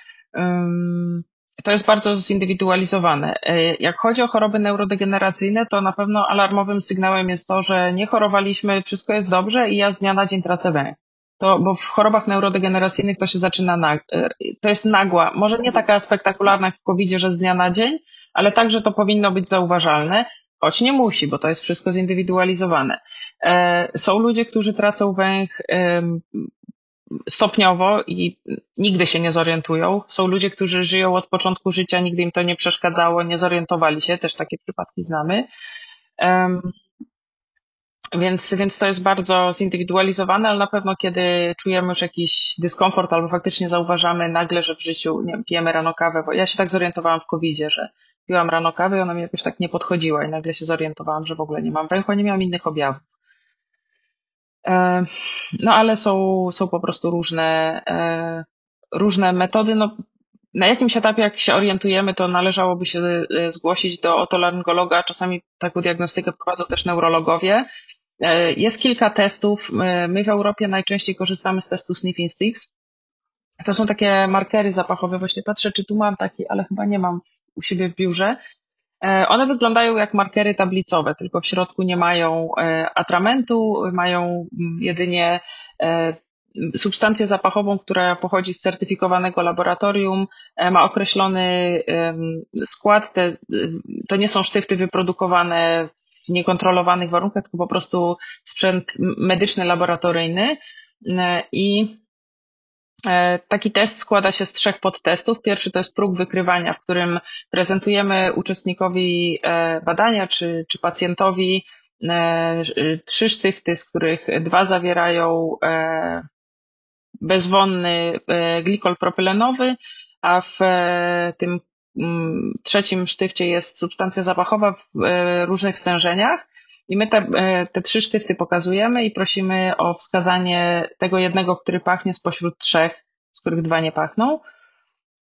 to jest bardzo zindywidualizowane. E, jak chodzi o choroby neurodegeneracyjne, to na pewno alarmowym sygnałem jest to, że nie chorowaliśmy, wszystko jest dobrze i ja z dnia na dzień tracę węch. To, bo w chorobach neurodegeneracyjnych to się zaczyna, na, to jest nagła, może nie taka spektakularna jak w covid że z dnia na dzień, ale także to powinno być zauważalne, choć nie musi, bo to jest wszystko zindywidualizowane. E, są ludzie, którzy tracą węch stopniowo i nigdy się nie zorientują. Są ludzie, którzy żyją od początku życia, nigdy im to nie przeszkadzało, nie zorientowali się, też takie przypadki znamy. Więc, więc to jest bardzo zindywidualizowane, ale na pewno kiedy czujemy już jakiś dyskomfort albo faktycznie zauważamy nagle, że w życiu nie wiem, pijemy rano kawę, bo ja się tak zorientowałam w covid że piłam rano kawę i ona mi jakoś tak nie podchodziła i nagle się zorientowałam, że w ogóle nie mam węchu, nie miałam innych objawów. E, no ale są, są po prostu różne, e, różne metody. No, na jakimś etapie, jak się orientujemy, to należałoby się e, zgłosić do otolaryngologa. Czasami taką diagnostykę prowadzą też neurologowie. Jest kilka testów. My w Europie najczęściej korzystamy z testu Sniffing Sticks. To są takie markery zapachowe. Właśnie patrzę, czy tu mam taki, ale chyba nie mam u siebie w biurze. E, one wyglądają jak markery tablicowe, tylko w środku nie mają e, atramentu, mają mm, jedynie e, substancję zapachową, która pochodzi z certyfikowanego laboratorium, ma określony skład. Te, to nie są sztyfty wyprodukowane w niekontrolowanych warunkach, tylko po prostu sprzęt medyczny, laboratoryjny. I taki test składa się z trzech podtestów. Pierwszy to jest próg wykrywania, w którym prezentujemy uczestnikowi e, badania czy, czy pacjentowi e, trzy sztyfty, z których dwa zawierają bezwonny glikol propylenowy, a w tym mm, trzecim sztywcie jest substancja zapachowa w różnych stężeniach. I my te, e, te trzy sztyfty pokazujemy i prosimy o wskazanie tego jednego, który pachnie spośród trzech, z których dwa nie pachną.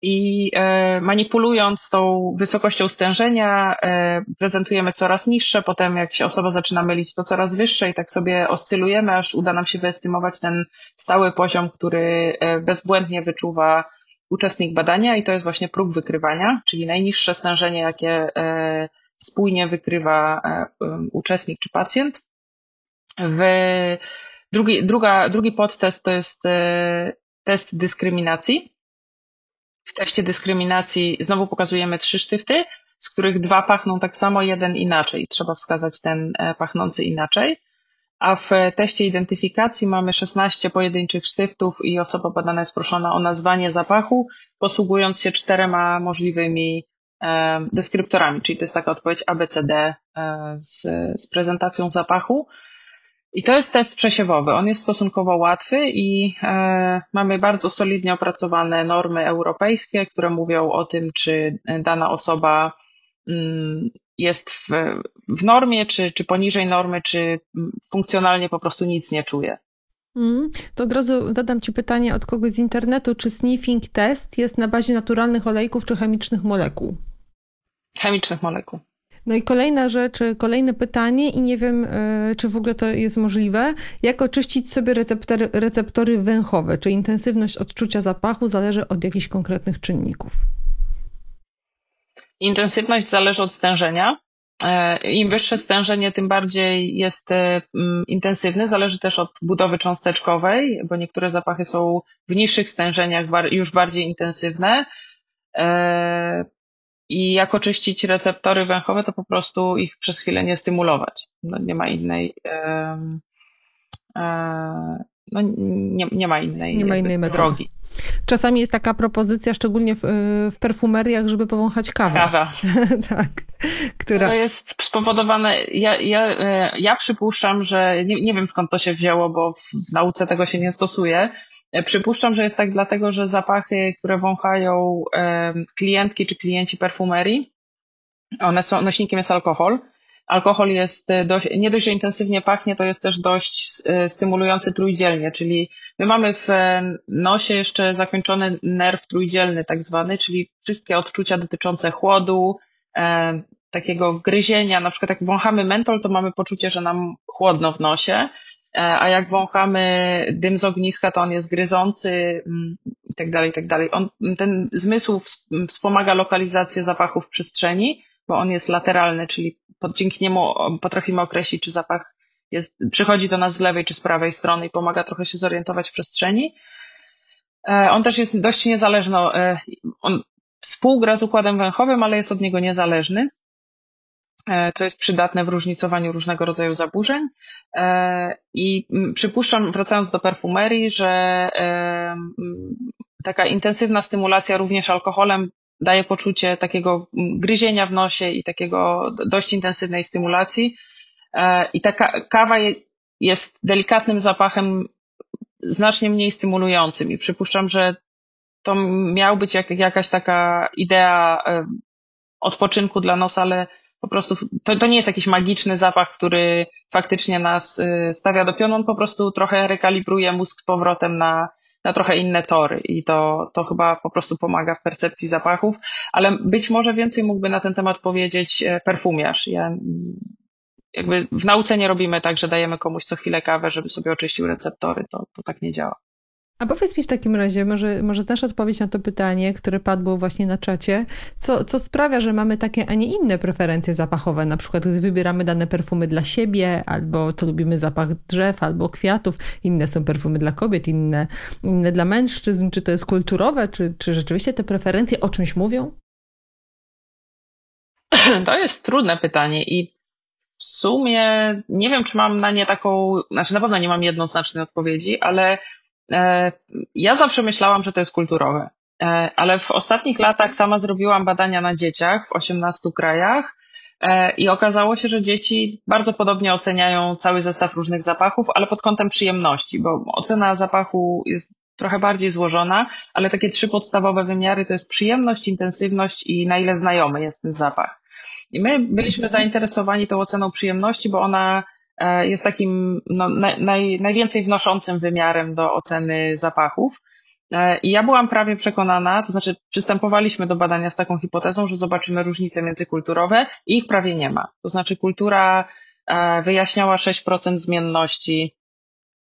I e, manipulując tą wysokością stężenia, e, prezentujemy coraz niższe, potem jak się osoba zaczyna mylić, to coraz wyższe i tak sobie oscylujemy, aż uda nam się wyestymować ten stały poziom, który bezbłędnie wyczuwa uczestnik badania i to jest właśnie próg wykrywania, czyli najniższe stężenie, jakie spójnie wykrywa e, uczestnik czy pacjent. W drugi, druga, drugi podtest to jest e, test dyskryminacji. W teście dyskryminacji znowu pokazujemy trzy sztyfty, z których dwa pachną tak samo, jeden inaczej. Trzeba wskazać ten e, pachnący inaczej. A w teście identyfikacji mamy 16 pojedynczych sztyftów i osoba badana jest proszona o nazwanie zapachu, posługując się czterema możliwymi deskryptorami, czyli to jest taka odpowiedź ABCD e, z, z prezentacją zapachu. I to jest test przesiewowy. On jest stosunkowo łatwy i e, mamy bardzo solidnie opracowane normy europejskie, które mówią o tym, czy dana osoba mm, jest w, w normie, czy, czy poniżej normy, czy funkcjonalnie po prostu nic nie czuje. Mm, to od razu zadam Ci pytanie od kogoś z internetu, czy sniffing test jest na bazie naturalnych olejków czy chemicznych molekuł? Chemicznych molekuł. No i kolejna rzecz, kolejne pytanie i nie wiem, e, czy w ogóle to jest możliwe. Jak oczyścić sobie receptory, receptory węchowe? Czy intensywność odczucia zapachu zależy od jakichś konkretnych czynników? Intensywność zależy od stężenia. E, Im wyższe stężenie, tym bardziej jest e, intensywny. Zależy też od budowy cząsteczkowej, bo niektóre zapachy są w niższych stężeniach już bardziej intensywne i jak oczyścić receptory węchowe, to po prostu ich przez chwilę nie stymulować. No, nie ma innej. E, no, nie, nie ma innej, nie ma innej drogi. Czasami jest taka propozycja, szczególnie w, w perfumeriach, żeby powąchać kawę. Kawa. tak. Która... To jest spowodowane, ja, ja, e, ja przypuszczam, że nie, nie wiem skąd to się wzięło, bo w nauce tego się nie stosuje, przypuszczam, że jest tak dlatego, że zapachy, które wąchają klientki czy klienci perfumerii, one są, nośnikiem jest alkohol. Alkohol jest e, dość, nie dość, że intensywnie pachnie, to jest też dość e, stymulujący trójdzielnie, czyli my mamy w nosie jeszcze zakończony nerw trójdzielny tak zwany, czyli wszystkie odczucia dotyczące chłodu, takiego gryzienia, na przykład jak wąchamy mentol, to mamy poczucie, że nam chłodno w nosie, a jak wąchamy dym z ogniska, to on jest gryzący mm, i tak dalej, i tak dalej. On, ten zmysł wspomaga lokalizację zapachów w przestrzeni, bo on jest lateralny, czyli pod, dzięki niemu potrafimy określić, czy zapach jest, przychodzi do nas z lewej czy z prawej strony i pomaga trochę się zorientować w przestrzeni. E, on też jest dość niezależny, e, on współgra z układem węchowym, ale jest od niego niezależny. E, to jest przydatne w różnicowaniu różnego rodzaju zaburzeń. I przypuszczam, wracając do perfumerii, że taka intensywna stymulacja również alkoholem daje poczucie takiego gryzienia w nosie i takiego dość intensywnej stymulacji. I ta kawa jest delikatnym zapachem, znacznie mniej stymulującym. I przypuszczam, że to miał być jak, jakaś taka idea odpoczynku dla nas, ale po prostu to, to nie jest jakiś magiczny zapach, który faktycznie nas y, stawia do pionu, on po prostu trochę rekalibruje mózg z powrotem na, na trochę inne tory i to, to chyba po prostu pomaga w percepcji zapachów, ale być może więcej mógłby na ten temat powiedzieć e, perfumiarz. Ja jakby w nauce nie robimy tak, że dajemy komuś co chwilę kawę, żeby sobie oczyścił receptory, to, to tak nie działa. A powiedz mi w takim razie, może, może znasz odpowiedź na to pytanie, które padło właśnie na czacie, co, co sprawia, że mamy takie, a nie inne preferencje zapachowe, na przykład gdy wybieramy dane perfumy dla siebie, albo to lubimy zapach drzew, albo kwiatów, inne są perfumy dla kobiet, inne, inne dla mężczyzn, czy to jest kulturowe, czy, czy rzeczywiście te preferencje o czymś mówią? To jest trudne pytanie i w sumie nie wiem, czy mam na nie taką, znaczy na pewno nie mam jednoznacznej odpowiedzi, ale ja zawsze myślałam, że to jest kulturowe, e, ale w ostatnich latach sama zrobiłam badania na dzieciach w 18 krajach e, i okazało się, że dzieci bardzo podobnie oceniają cały zestaw różnych zapachów, ale pod kątem przyjemności, bo ocena zapachu jest trochę bardziej złożona, ale takie trzy podstawowe wymiary to jest przyjemność, intensywność i na ile znajomy jest ten zapach. I my byliśmy zainteresowani tą oceną przyjemności, bo ona E, jest takim no, naj, najwięcej wnoszącym wymiarem do oceny zapachów. E, I ja byłam prawie przekonana, to znaczy przystępowaliśmy do badania z taką hipotezą, że zobaczymy różnice międzykulturowe i ich prawie nie ma. To znaczy kultura e, wyjaśniała 6% zmienności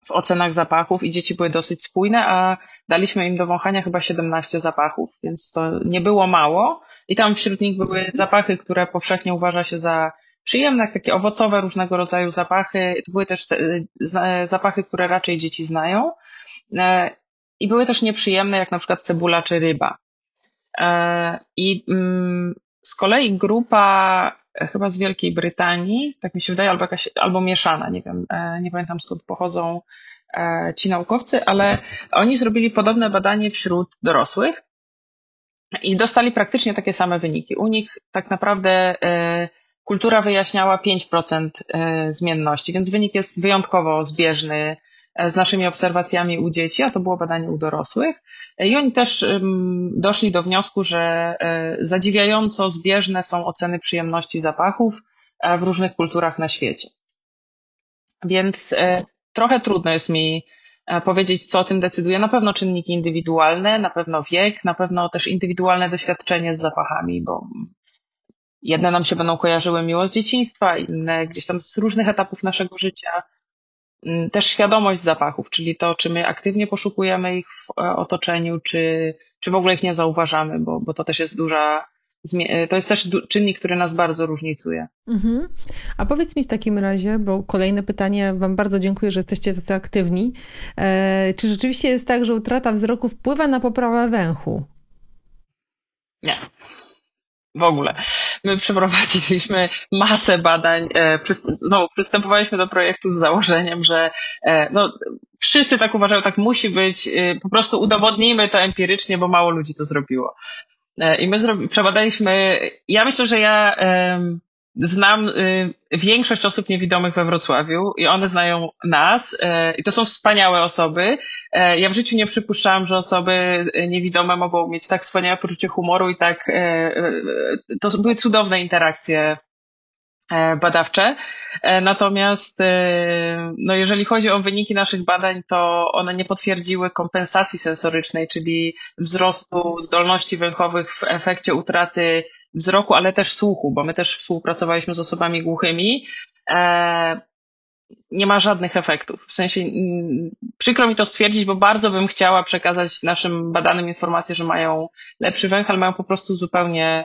w ocenach zapachów i dzieci były dosyć spójne, a daliśmy im do wąchania chyba 17 zapachów, więc to nie było mało. I tam wśród nich były zapachy, które powszechnie uważa się za przyjemne, jak takie owocowe różnego rodzaju zapachy. To były też te, zapachy, które raczej dzieci znają. E, I były też nieprzyjemne, jak na przykład cebula czy ryba. E, I mm, z kolei grupa e, chyba z Wielkiej Brytanii, tak mi się wydaje, albo jakaś, albo mieszana, nie wiem, nie pamiętam skąd pochodzą ci naukowcy, ale oni zrobili podobne badanie wśród dorosłych i dostali praktycznie takie same wyniki. U nich tak naprawdę kultura wyjaśniała 5% e, zmienności, więc wynik jest wyjątkowo zbieżny e, z naszymi obserwacjami u dzieci, a to było badanie u dorosłych. E, I oni też doszli do wniosku, że zadziwiająco zbieżne są oceny przyjemności zapachów w różnych kulturach na świecie. Więc trochę trudno jest mi powiedzieć, co o tym decyduje. Na pewno czynniki indywidualne, na pewno wiek, na pewno też indywidualne doświadczenie z zapachami, bo Jedne nam się będą kojarzyły miło z dzieciństwa, inne gdzieś tam z różnych etapów naszego życia. Mm, też świadomość zapachów, czyli to, czy my aktywnie poszukujemy ich w e, otoczeniu, czy, czy w ogóle ich nie zauważamy, bo, bo to też jest duża, e, to jest też czynnik, który nas bardzo różnicuje. Mhm. A powiedz mi w takim razie, bo kolejne pytanie, Wam bardzo dziękuję, że jesteście tacy aktywni. E, czy rzeczywiście jest tak, że utrata wzroku wpływa na poprawę węchu? Nie w ogóle. My przeprowadziliśmy masę badań, znowu przystępowaliśmy do projektu z założeniem, że e, no, wszyscy tak uważają, tak musi być, e, po prostu udowodnijmy to empirycznie, bo mało ludzi to zrobiło. I my przebadaliśmy, ja myślę, że ja znam y, większość osób niewidomych we Wrocławiu i one znają nas y, i to są wspaniałe osoby. Y, ja w życiu nie przypuszczałam, że osoby niewidome mogą mieć tak wspaniałe poczucie humoru i tak to były cudowne interakcje badawcze. Natomiast no jeżeli chodzi o wyniki naszych badań, to one nie potwierdziły kompensacji sensorycznej, czyli wzrostu zdolności węchowych w efekcie utraty wzroku, ale też słuchu, bo my też współpracowaliśmy z osobami głuchymi. E, nie ma żadnych efektów. W sensie przykro mi to stwierdzić, bo bardzo bym chciała przekazać naszym badanym informację, że mają lepszy węch, ale mają po prostu zupełnie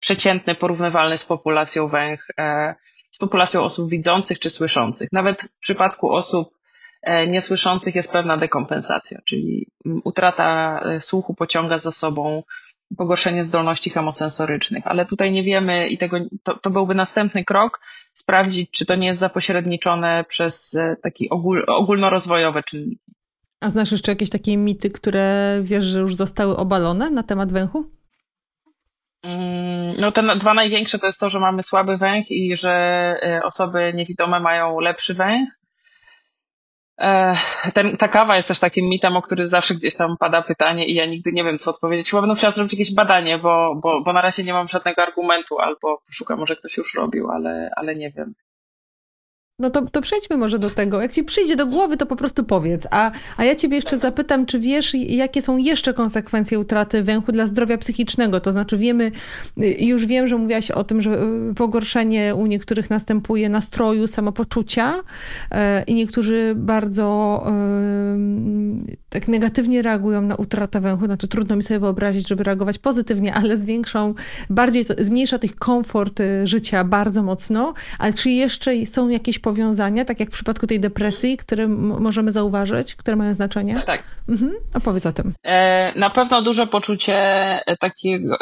przeciętny, porównywalny z populacją węch, e, z populacją osób widzących czy słyszących. Nawet w przypadku osób e, niesłyszących jest pewna dekompensacja, czyli utrata słuchu pociąga za sobą pogorszenie zdolności chemosensorycznych, ale tutaj nie wiemy i tego, to, to byłby następny krok, sprawdzić, czy to nie jest zapośredniczone przez taki ogól, ogólnorozwojowe czynniki. A znasz jeszcze jakieś takie mity, które wiesz, że już zostały obalone na temat węchu? Mm, no te dwa największe to jest to, że mamy słaby węch i że e, osoby niewidome mają lepszy węch. Ten, ta kawa jest też takim mitem, o który zawsze gdzieś tam pada pytanie i ja nigdy nie wiem, co odpowiedzieć. Chyba będę musiała zrobić jakieś badanie, bo, bo, bo na razie nie mam żadnego argumentu, albo szukam, może ktoś już robił, ale, ale nie wiem. No to, to przejdźmy może do tego. Jak ci przyjdzie do głowy, to po prostu powiedz. A, a ja ciebie jeszcze zapytam, czy wiesz, jakie są jeszcze konsekwencje utraty węchu dla zdrowia psychicznego? To znaczy wiemy, y, już wiem, że mówiłaś o tym, że y, pogorszenie u niektórych następuje nastroju, samopoczucia y, i niektórzy bardzo tak negatywnie reagują na utratę węchu. Znaczy trudno mi sobie wyobrazić, żeby reagować pozytywnie, ale zwiększą, bardziej to, zmniejsza tych komfort życia bardzo mocno. Ale czy jeszcze są jakieś powiązania, tak jak w przypadku tej depresji, które możemy zauważyć, które mają znaczenie? Tak. Mhm. Opowiedz o tym. E, na pewno duże poczucie e, takiego.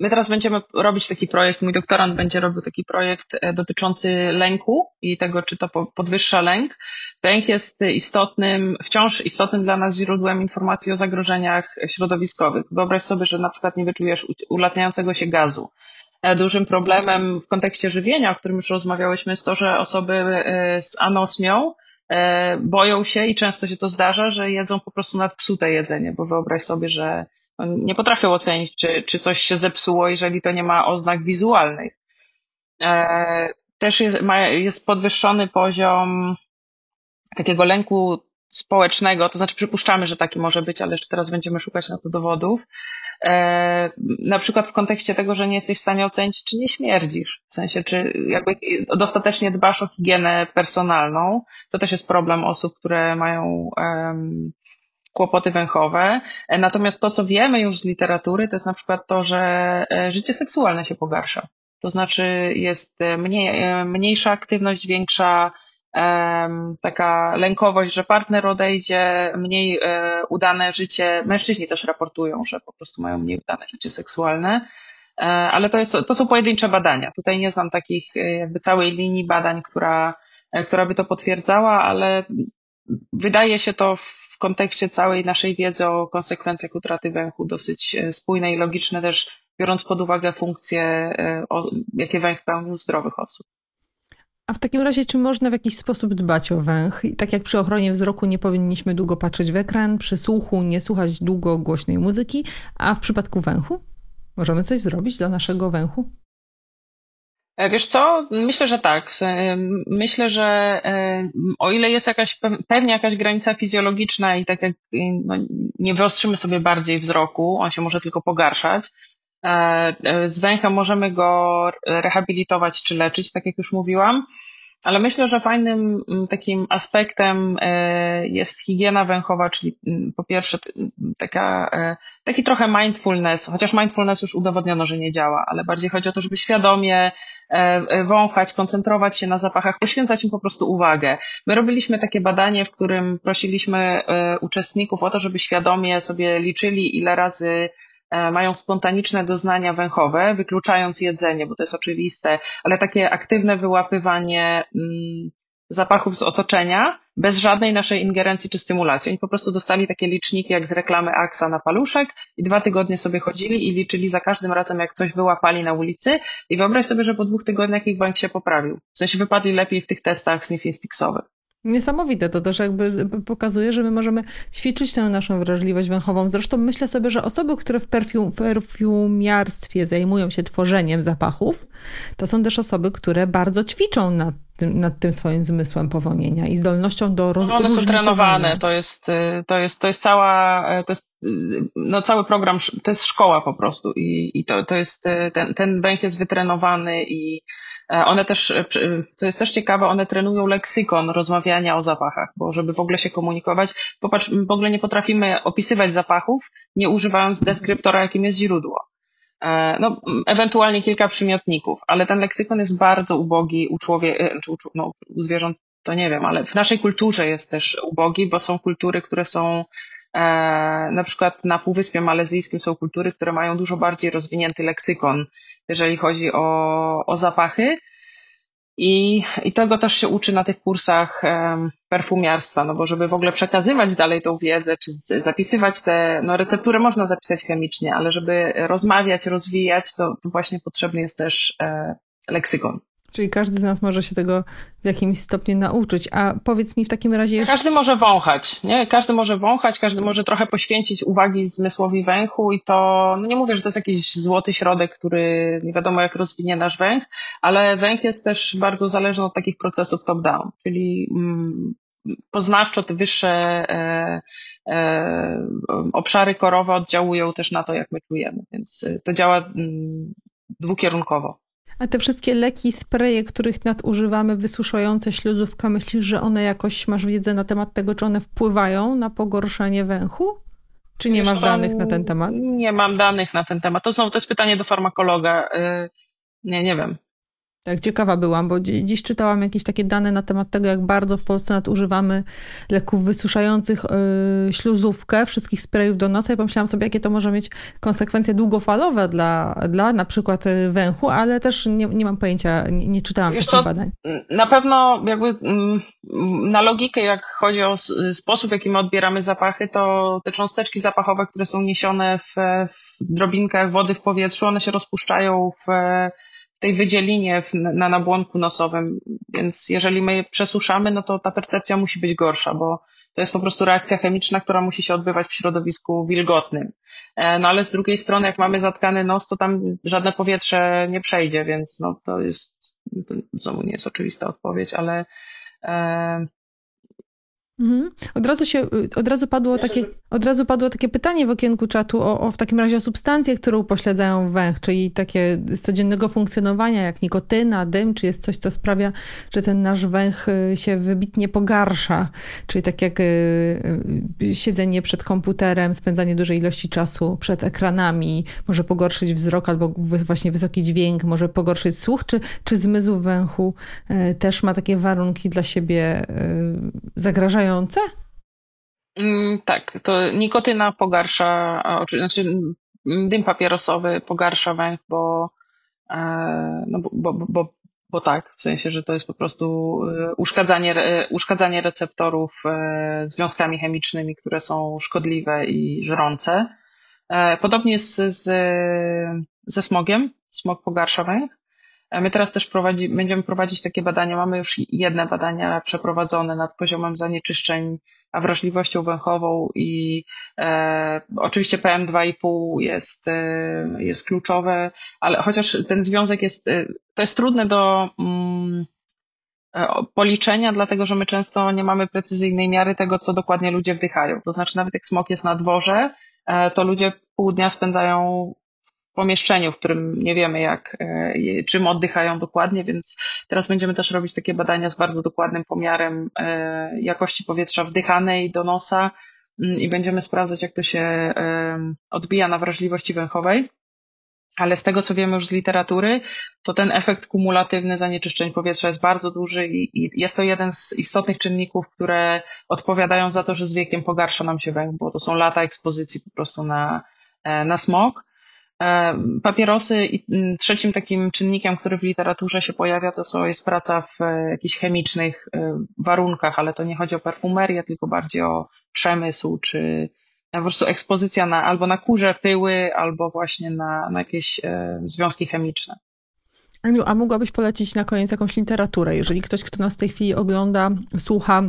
My teraz będziemy robić taki projekt, mój doktorant będzie robił taki projekt e, dotyczący lęku i tego, czy to podwyższa lęk. Lęk jest istotnym, wciąż istotnym dla nas źródłem informacji o zagrożeniach środowiskowych. Wyobraź sobie, że na przykład nie wyczujesz ulatniającego się gazu E, dużym problemem w kontekście żywienia, o którym już rozmawiałyśmy, jest to, że osoby e, z anosmią e, boją się i często się to zdarza, że jedzą po prostu nadpsute jedzenie, bo wyobraź sobie, że nie potrafią ocenić, czy, czy coś się zepsuło, jeżeli to nie ma oznak wizualnych. Też jest podwyższony poziom takiego lęku społecznego, to znaczy przypuszczamy, że taki może być, ale jeszcze teraz będziemy szukać na to dowodów. E, na przykład w kontekście tego, że nie jesteś w stanie ocenić, czy nie śmierdzisz. W sensie, czy jakby dostatecznie dbasz o higienę personalną. To też jest problem osób, które mają um, kłopoty węchowe. E, natomiast to, co wiemy już z literatury, to jest na przykład to, że e, życie seksualne się pogarsza. To znaczy jest mniej, mniejsza aktywność, większa taka lękowość, że partner odejdzie, mniej e, udane życie. Mężczyźni też raportują, że po prostu mają mniej udane życie seksualne. E, ale to, jest, to są pojedyncze badania. Tutaj nie znam takich e, jakby całej linii badań, która, która by to potwierdzała, ale wydaje się to w kontekście całej naszej wiedzy o konsekwencjach utraty węchu dosyć spójne i logiczne też biorąc pod uwagę funkcje, jakie węch pełnił zdrowych osób. A w takim razie, czy można w jakiś sposób dbać o węch? I tak jak przy ochronie wzroku nie powinniśmy długo patrzeć w ekran, przy słuchu nie słuchać długo głośnej muzyki, a w przypadku węchu? Możemy coś zrobić dla naszego węchu? E, wiesz co? Myślę, że tak. Myślę, że e, o ile jest jakaś pewnie jakaś granica fizjologiczna i tak jak no, nie wyostrzymy sobie bardziej wzroku, on się może tylko pogarszać, z węchem możemy go rehabilitować czy leczyć, tak jak już mówiłam. Ale myślę, że fajnym mm, takim aspektem e, jest higiena węchowa, czyli mm, po pierwsze taka, taki trochę mindfulness, chociaż mindfulness już udowodniono, że nie działa, ale bardziej chodzi o to, żeby świadomie wąchać, koncentrować się na zapachach, poświęcać im po prostu uwagę. My robiliśmy takie badanie, w którym prosiliśmy uczestników o to, żeby świadomie sobie liczyli, ile razy E, mają spontaniczne doznania węchowe, wykluczając jedzenie, bo to jest oczywiste, ale takie aktywne wyłapywanie mm, zapachów z otoczenia bez żadnej naszej ingerencji czy stymulacji. Oni po prostu dostali takie liczniki jak z reklamy Axa na paluszek i dwa tygodnie sobie chodzili i liczyli za każdym razem, jak coś wyłapali na ulicy i wyobraź sobie, że po dwóch tygodniach ich węch się poprawił. W sensie wypadli lepiej w tych testach sniffing sticksowych. Niesamowite to też jakby pokazuje, że my możemy ćwiczyć tę naszą wrażliwość węchową. Zresztą myślę sobie, że osoby, które w perfum, perfumiarstwie zajmują się tworzeniem zapachów, to są też osoby, które bardzo ćwiczą nad tym, nad tym swoim zmysłem powonienia i zdolnością do rozróżnienia. No one są trenowane, to jest, y, to jest, to jest cała, y, to jest, y, no cały program, to jest szkoła po prostu i, i to, to jest, ten, ten węch jest wytrenowany i One też, co jest też ciekawe, one trenują leksykon rozmawiania o zapachach, bo żeby w ogóle się komunikować, popatrz, w ogóle nie potrafimy opisywać zapachów, nie używając deskryptora, jakim jest źródło. No, ewentualnie kilka przymiotników, ale ten leksykon jest bardzo ubogi u człowieka, czy u, no, u zwierząt to nie wiem, ale w naszej kulturze jest też ubogi, bo są kultury, które są e, na przykład na Półwyspie Malezyjskim są kultury, które mają dużo bardziej rozwinięty leksykon, jeżeli chodzi o, o zapachy. I, I tego też się uczy na tych kursach um, perfumiarstwa, no bo żeby w ogóle przekazywać dalej tą wiedzę, czy zapisywać te, no recepturę można zapisać chemicznie, ale żeby rozmawiać, rozwijać, to, to właśnie potrzebny jest też e, leksykon. Czyli każdy z nas może się tego w jakimś stopniu nauczyć. A powiedz mi w takim razie jeszcze... Każdy może wąchać, nie? Każdy może wąchać, każdy może trochę poświęcić uwagi zmysłowi węchu i to, no nie mówię, że to jest jakiś złoty środek, który nie wiadomo jak rozwinie nasz węch, ale węch jest też bardzo zależny od takich procesów top-down, czyli mm, poznawczo te wyższe e, e, obszary korowe oddziałują też na to, jak my czujemy, więc to działa mm, dwukierunkowo. A te wszystkie leki, spreje, których nadużywamy, wysuszające śluzówka, myślisz, że one jakoś, masz wiedzę na temat tego, czy one wpływają na pogorszenie węchu? Czy nie Wiesz, masz danych na ten temat? Nie mam danych na ten temat. To znowu to jest pytanie do farmakologa. Y, nie, nie wiem. Tak, ciekawa byłam, bo dziś czytałam jakieś takie dane na temat tego, jak bardzo w Polsce nadużywamy leków wysuszających yy, śluzówkę, wszystkich sprayów do nosa i pomyślałam sobie, jakie to może mieć konsekwencje długofalowe dla, dla na przykład y, węchu, ale też nie, nie mam pojęcia, nie, nie czytałam Wiesz takich badań. Na pewno jakby mm, na logikę, jak chodzi o sposób, w jaki my odbieramy zapachy, to te cząsteczki zapachowe, które są niesione w, w drobinkach wody w powietrzu, one się rozpuszczają w tej wydzielinie na nabłonku nosowym, więc jeżeli my je przesuszamy, no to ta percepcja musi być gorsza, bo to jest po prostu reakcja chemiczna, która musi się odbywać w środowisku wilgotnym. E, no ale z drugiej strony, jak mamy zatkany nos, to tam żadne powietrze nie przejdzie, więc no to jest, to znowu nie jest oczywista odpowiedź, ale e, Mhm. Od razu się, od razu padło takie, od razu padło takie pytanie w okienku czatu o, o w takim razie substancje, które upośledzają węch, czyli takie z codziennego funkcjonowania, jak nikotyna, dym, czy jest coś, co sprawia, że ten nasz węch y, się wybitnie pogarsza, czyli tak jak y, y, siedzenie przed komputerem, spędzanie dużej ilości czasu przed ekranami, może pogorszyć wzrok albo właśnie wysoki dźwięk, może pogorszyć słuch, czy, czy zmysł węchu też ma takie warunki dla siebie zagrażające Mm, tak, to nikotyna pogarsza, znaczy dym papierosowy pogarsza węch, bo, e, no bo, bo, bo, bo tak, w sensie, że to jest po prostu e, uszkadzanie, e, uszkadzanie receptorów związkami chemicznymi, które są szkodliwe i żrące. Podobnie jest z, ze smogiem. Smog pogarsza węch. My teraz też prowadzi, będziemy prowadzić takie badania. Mamy już jedne badania przeprowadzone nad poziomem zanieczyszczeń, a wrażliwością węchową i e, oczywiście PM2,5 jest, e, jest kluczowe, ale chociaż ten związek jest, e, to jest trudne do mm, e, policzenia, dlatego że my często nie mamy precyzyjnej miary tego, co dokładnie ludzie wdychają. To znaczy nawet jak smog jest na dworze, e, to ludzie pół dnia spędzają pomieszczeniu, w którym nie wiemy jak, e, czym oddychają dokładnie, więc teraz będziemy też robić takie badania z bardzo dokładnym pomiarem e, jakości powietrza wdychanej do nosa mm, i będziemy sprawdzać, jak to się e, odbija na wrażliwości węchowej. Ale z tego, co wiemy już z literatury, to ten efekt kumulatywny zanieczyszczeń powietrza jest bardzo duży i, jest to jeden z istotnych czynników, które odpowiadają za to, że z wiekiem pogarsza nam się węch, bo to są lata ekspozycji po prostu na, na smog. E, papierosy i mm, trzecim takim czynnikiem, który w literaturze się pojawia, to są, jest praca w e, jakichś chemicznych e, warunkach, ale to nie chodzi o perfumerię, tylko bardziej o przemysł, czy po prostu ekspozycja na, albo na kurze, pyły, albo właśnie na, na jakieś związki chemiczne. Aniu, a mogłabyś polecić na koniec jakąś literaturę, jeżeli ktoś, kto nas w tej chwili ogląda, słucha,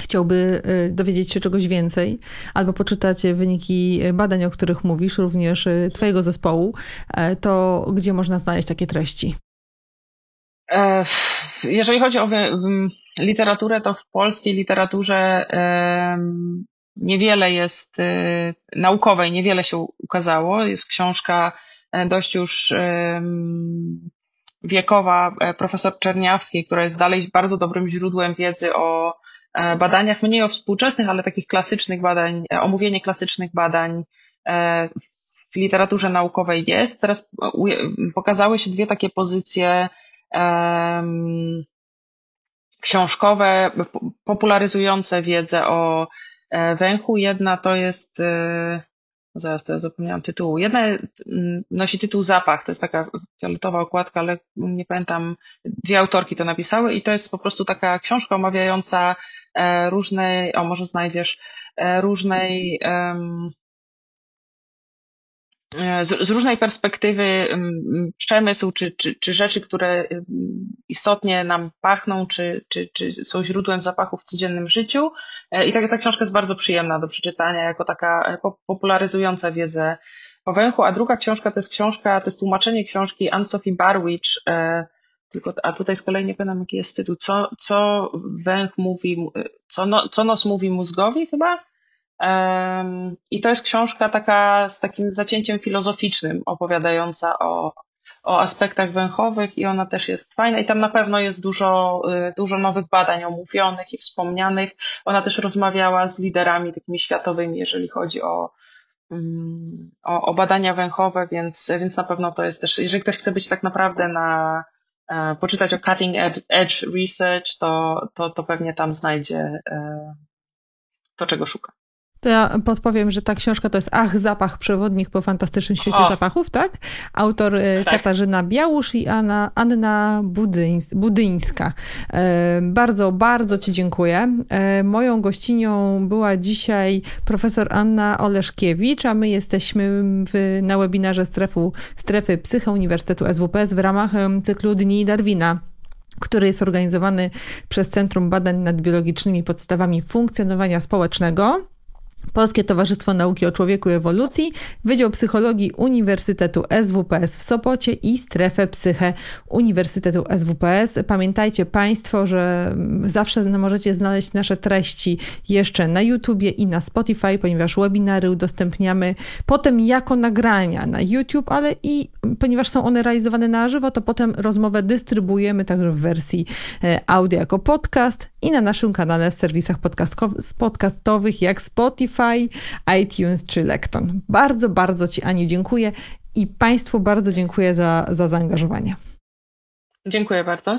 chciałby y, dowiedzieć się czegoś więcej, albo poczytać wyniki badań, o których mówisz, również y, Twojego zespołu, e, to gdzie można znaleźć takie treści? E, jeżeli chodzi o literaturę, to w polskiej literaturze niewiele jest naukowej, niewiele się ukazało. Jest książka e, dość już wiekowa profesor Czerniawskiej, która jest dalej bardzo dobrym źródłem wiedzy o badaniach, mniej o współczesnych, ale takich klasycznych badań, omówienie klasycznych badań w literaturze naukowej jest. Teraz pokazały się dwie takie pozycje książkowe, popularyzujące wiedzę o e, węchu. Jedna to jest, e, no zaraz teraz zapomniałam tytułu. Jedna nosi tytuł Zapach, to jest taka fioletowa okładka, ale nie pamiętam, dwie autorki to napisały i to jest po prostu taka książka omawiająca e, różnej, o może znajdziesz, różnej um, E, z, z, różnej perspektywy przemysł, czy, czy, czy rzeczy, które istotnie nam pachną, czy, czy, czy są źródłem zapachów w codziennym życiu. E, I ta, ta książka jest bardzo przyjemna do przeczytania, jako taka e, popularyzująca wiedzę o węchu. A druga książka to jest książka, to jest tłumaczenie książki Anne-Sophie Barwich, tylko, a tutaj z kolei nie pamiętam jaki jest tytuł, co, co węch mówi, co, no, co nos mówi mózgowi chyba? I to jest książka taka z takim zacięciem filozoficznym, opowiadająca o, o aspektach węchowych i ona też jest fajna i tam na pewno jest dużo, y, dużo nowych badań omówionych i wspomnianych. Ona też rozmawiała z liderami takimi światowymi, jeżeli chodzi o, mm, o, o badania węchowe, więc, więc na pewno to jest też, jeżeli ktoś chce być tak naprawdę na, e, poczytać o cutting edge research, to, to, to pewnie tam znajdzie e, to, czego szuka. To ja podpowiem, że ta książka to jest Ach, zapach, przewodnik po fantastycznym świecie o. zapachów, tak? Autor e, tak. Katarzyna Białusz i Anna, Anna Budyńs, Budyńska. E, bardzo, bardzo Ci dziękuję. E, moją gościnią była dzisiaj profesor Anna Oleszkiewicz, a my jesteśmy w, na webinarze strefu, strefy Psycha Uniwersytetu SWPS w ramach cyklu Dni Darwina który jest organizowany przez Centrum Badań nad Biologicznymi Podstawami Funkcjonowania Społecznego. Polskie Towarzystwo Nauki o Człowieku i Ewolucji, Wydział Psychologii Uniwersytetu SWPS w Sopocie i Strefę Psyche Uniwersytetu SWPS. Pamiętajcie Państwo, że zawsze możecie znaleźć nasze treści jeszcze na YouTubie i na Spotify, ponieważ webinary udostępniamy potem jako nagrania na YouTube, ale i ponieważ są one realizowane na żywo, to potem rozmowę dystrybuujemy także w wersji e, audio jako podcast i na naszym kanale w serwisach podcastowych jak Spotify, iTunes czy Lekton. Bardzo, bardzo Ci Aniu dziękuję i Państwu bardzo dziękuję za, za zaangażowanie. Dziękuję bardzo.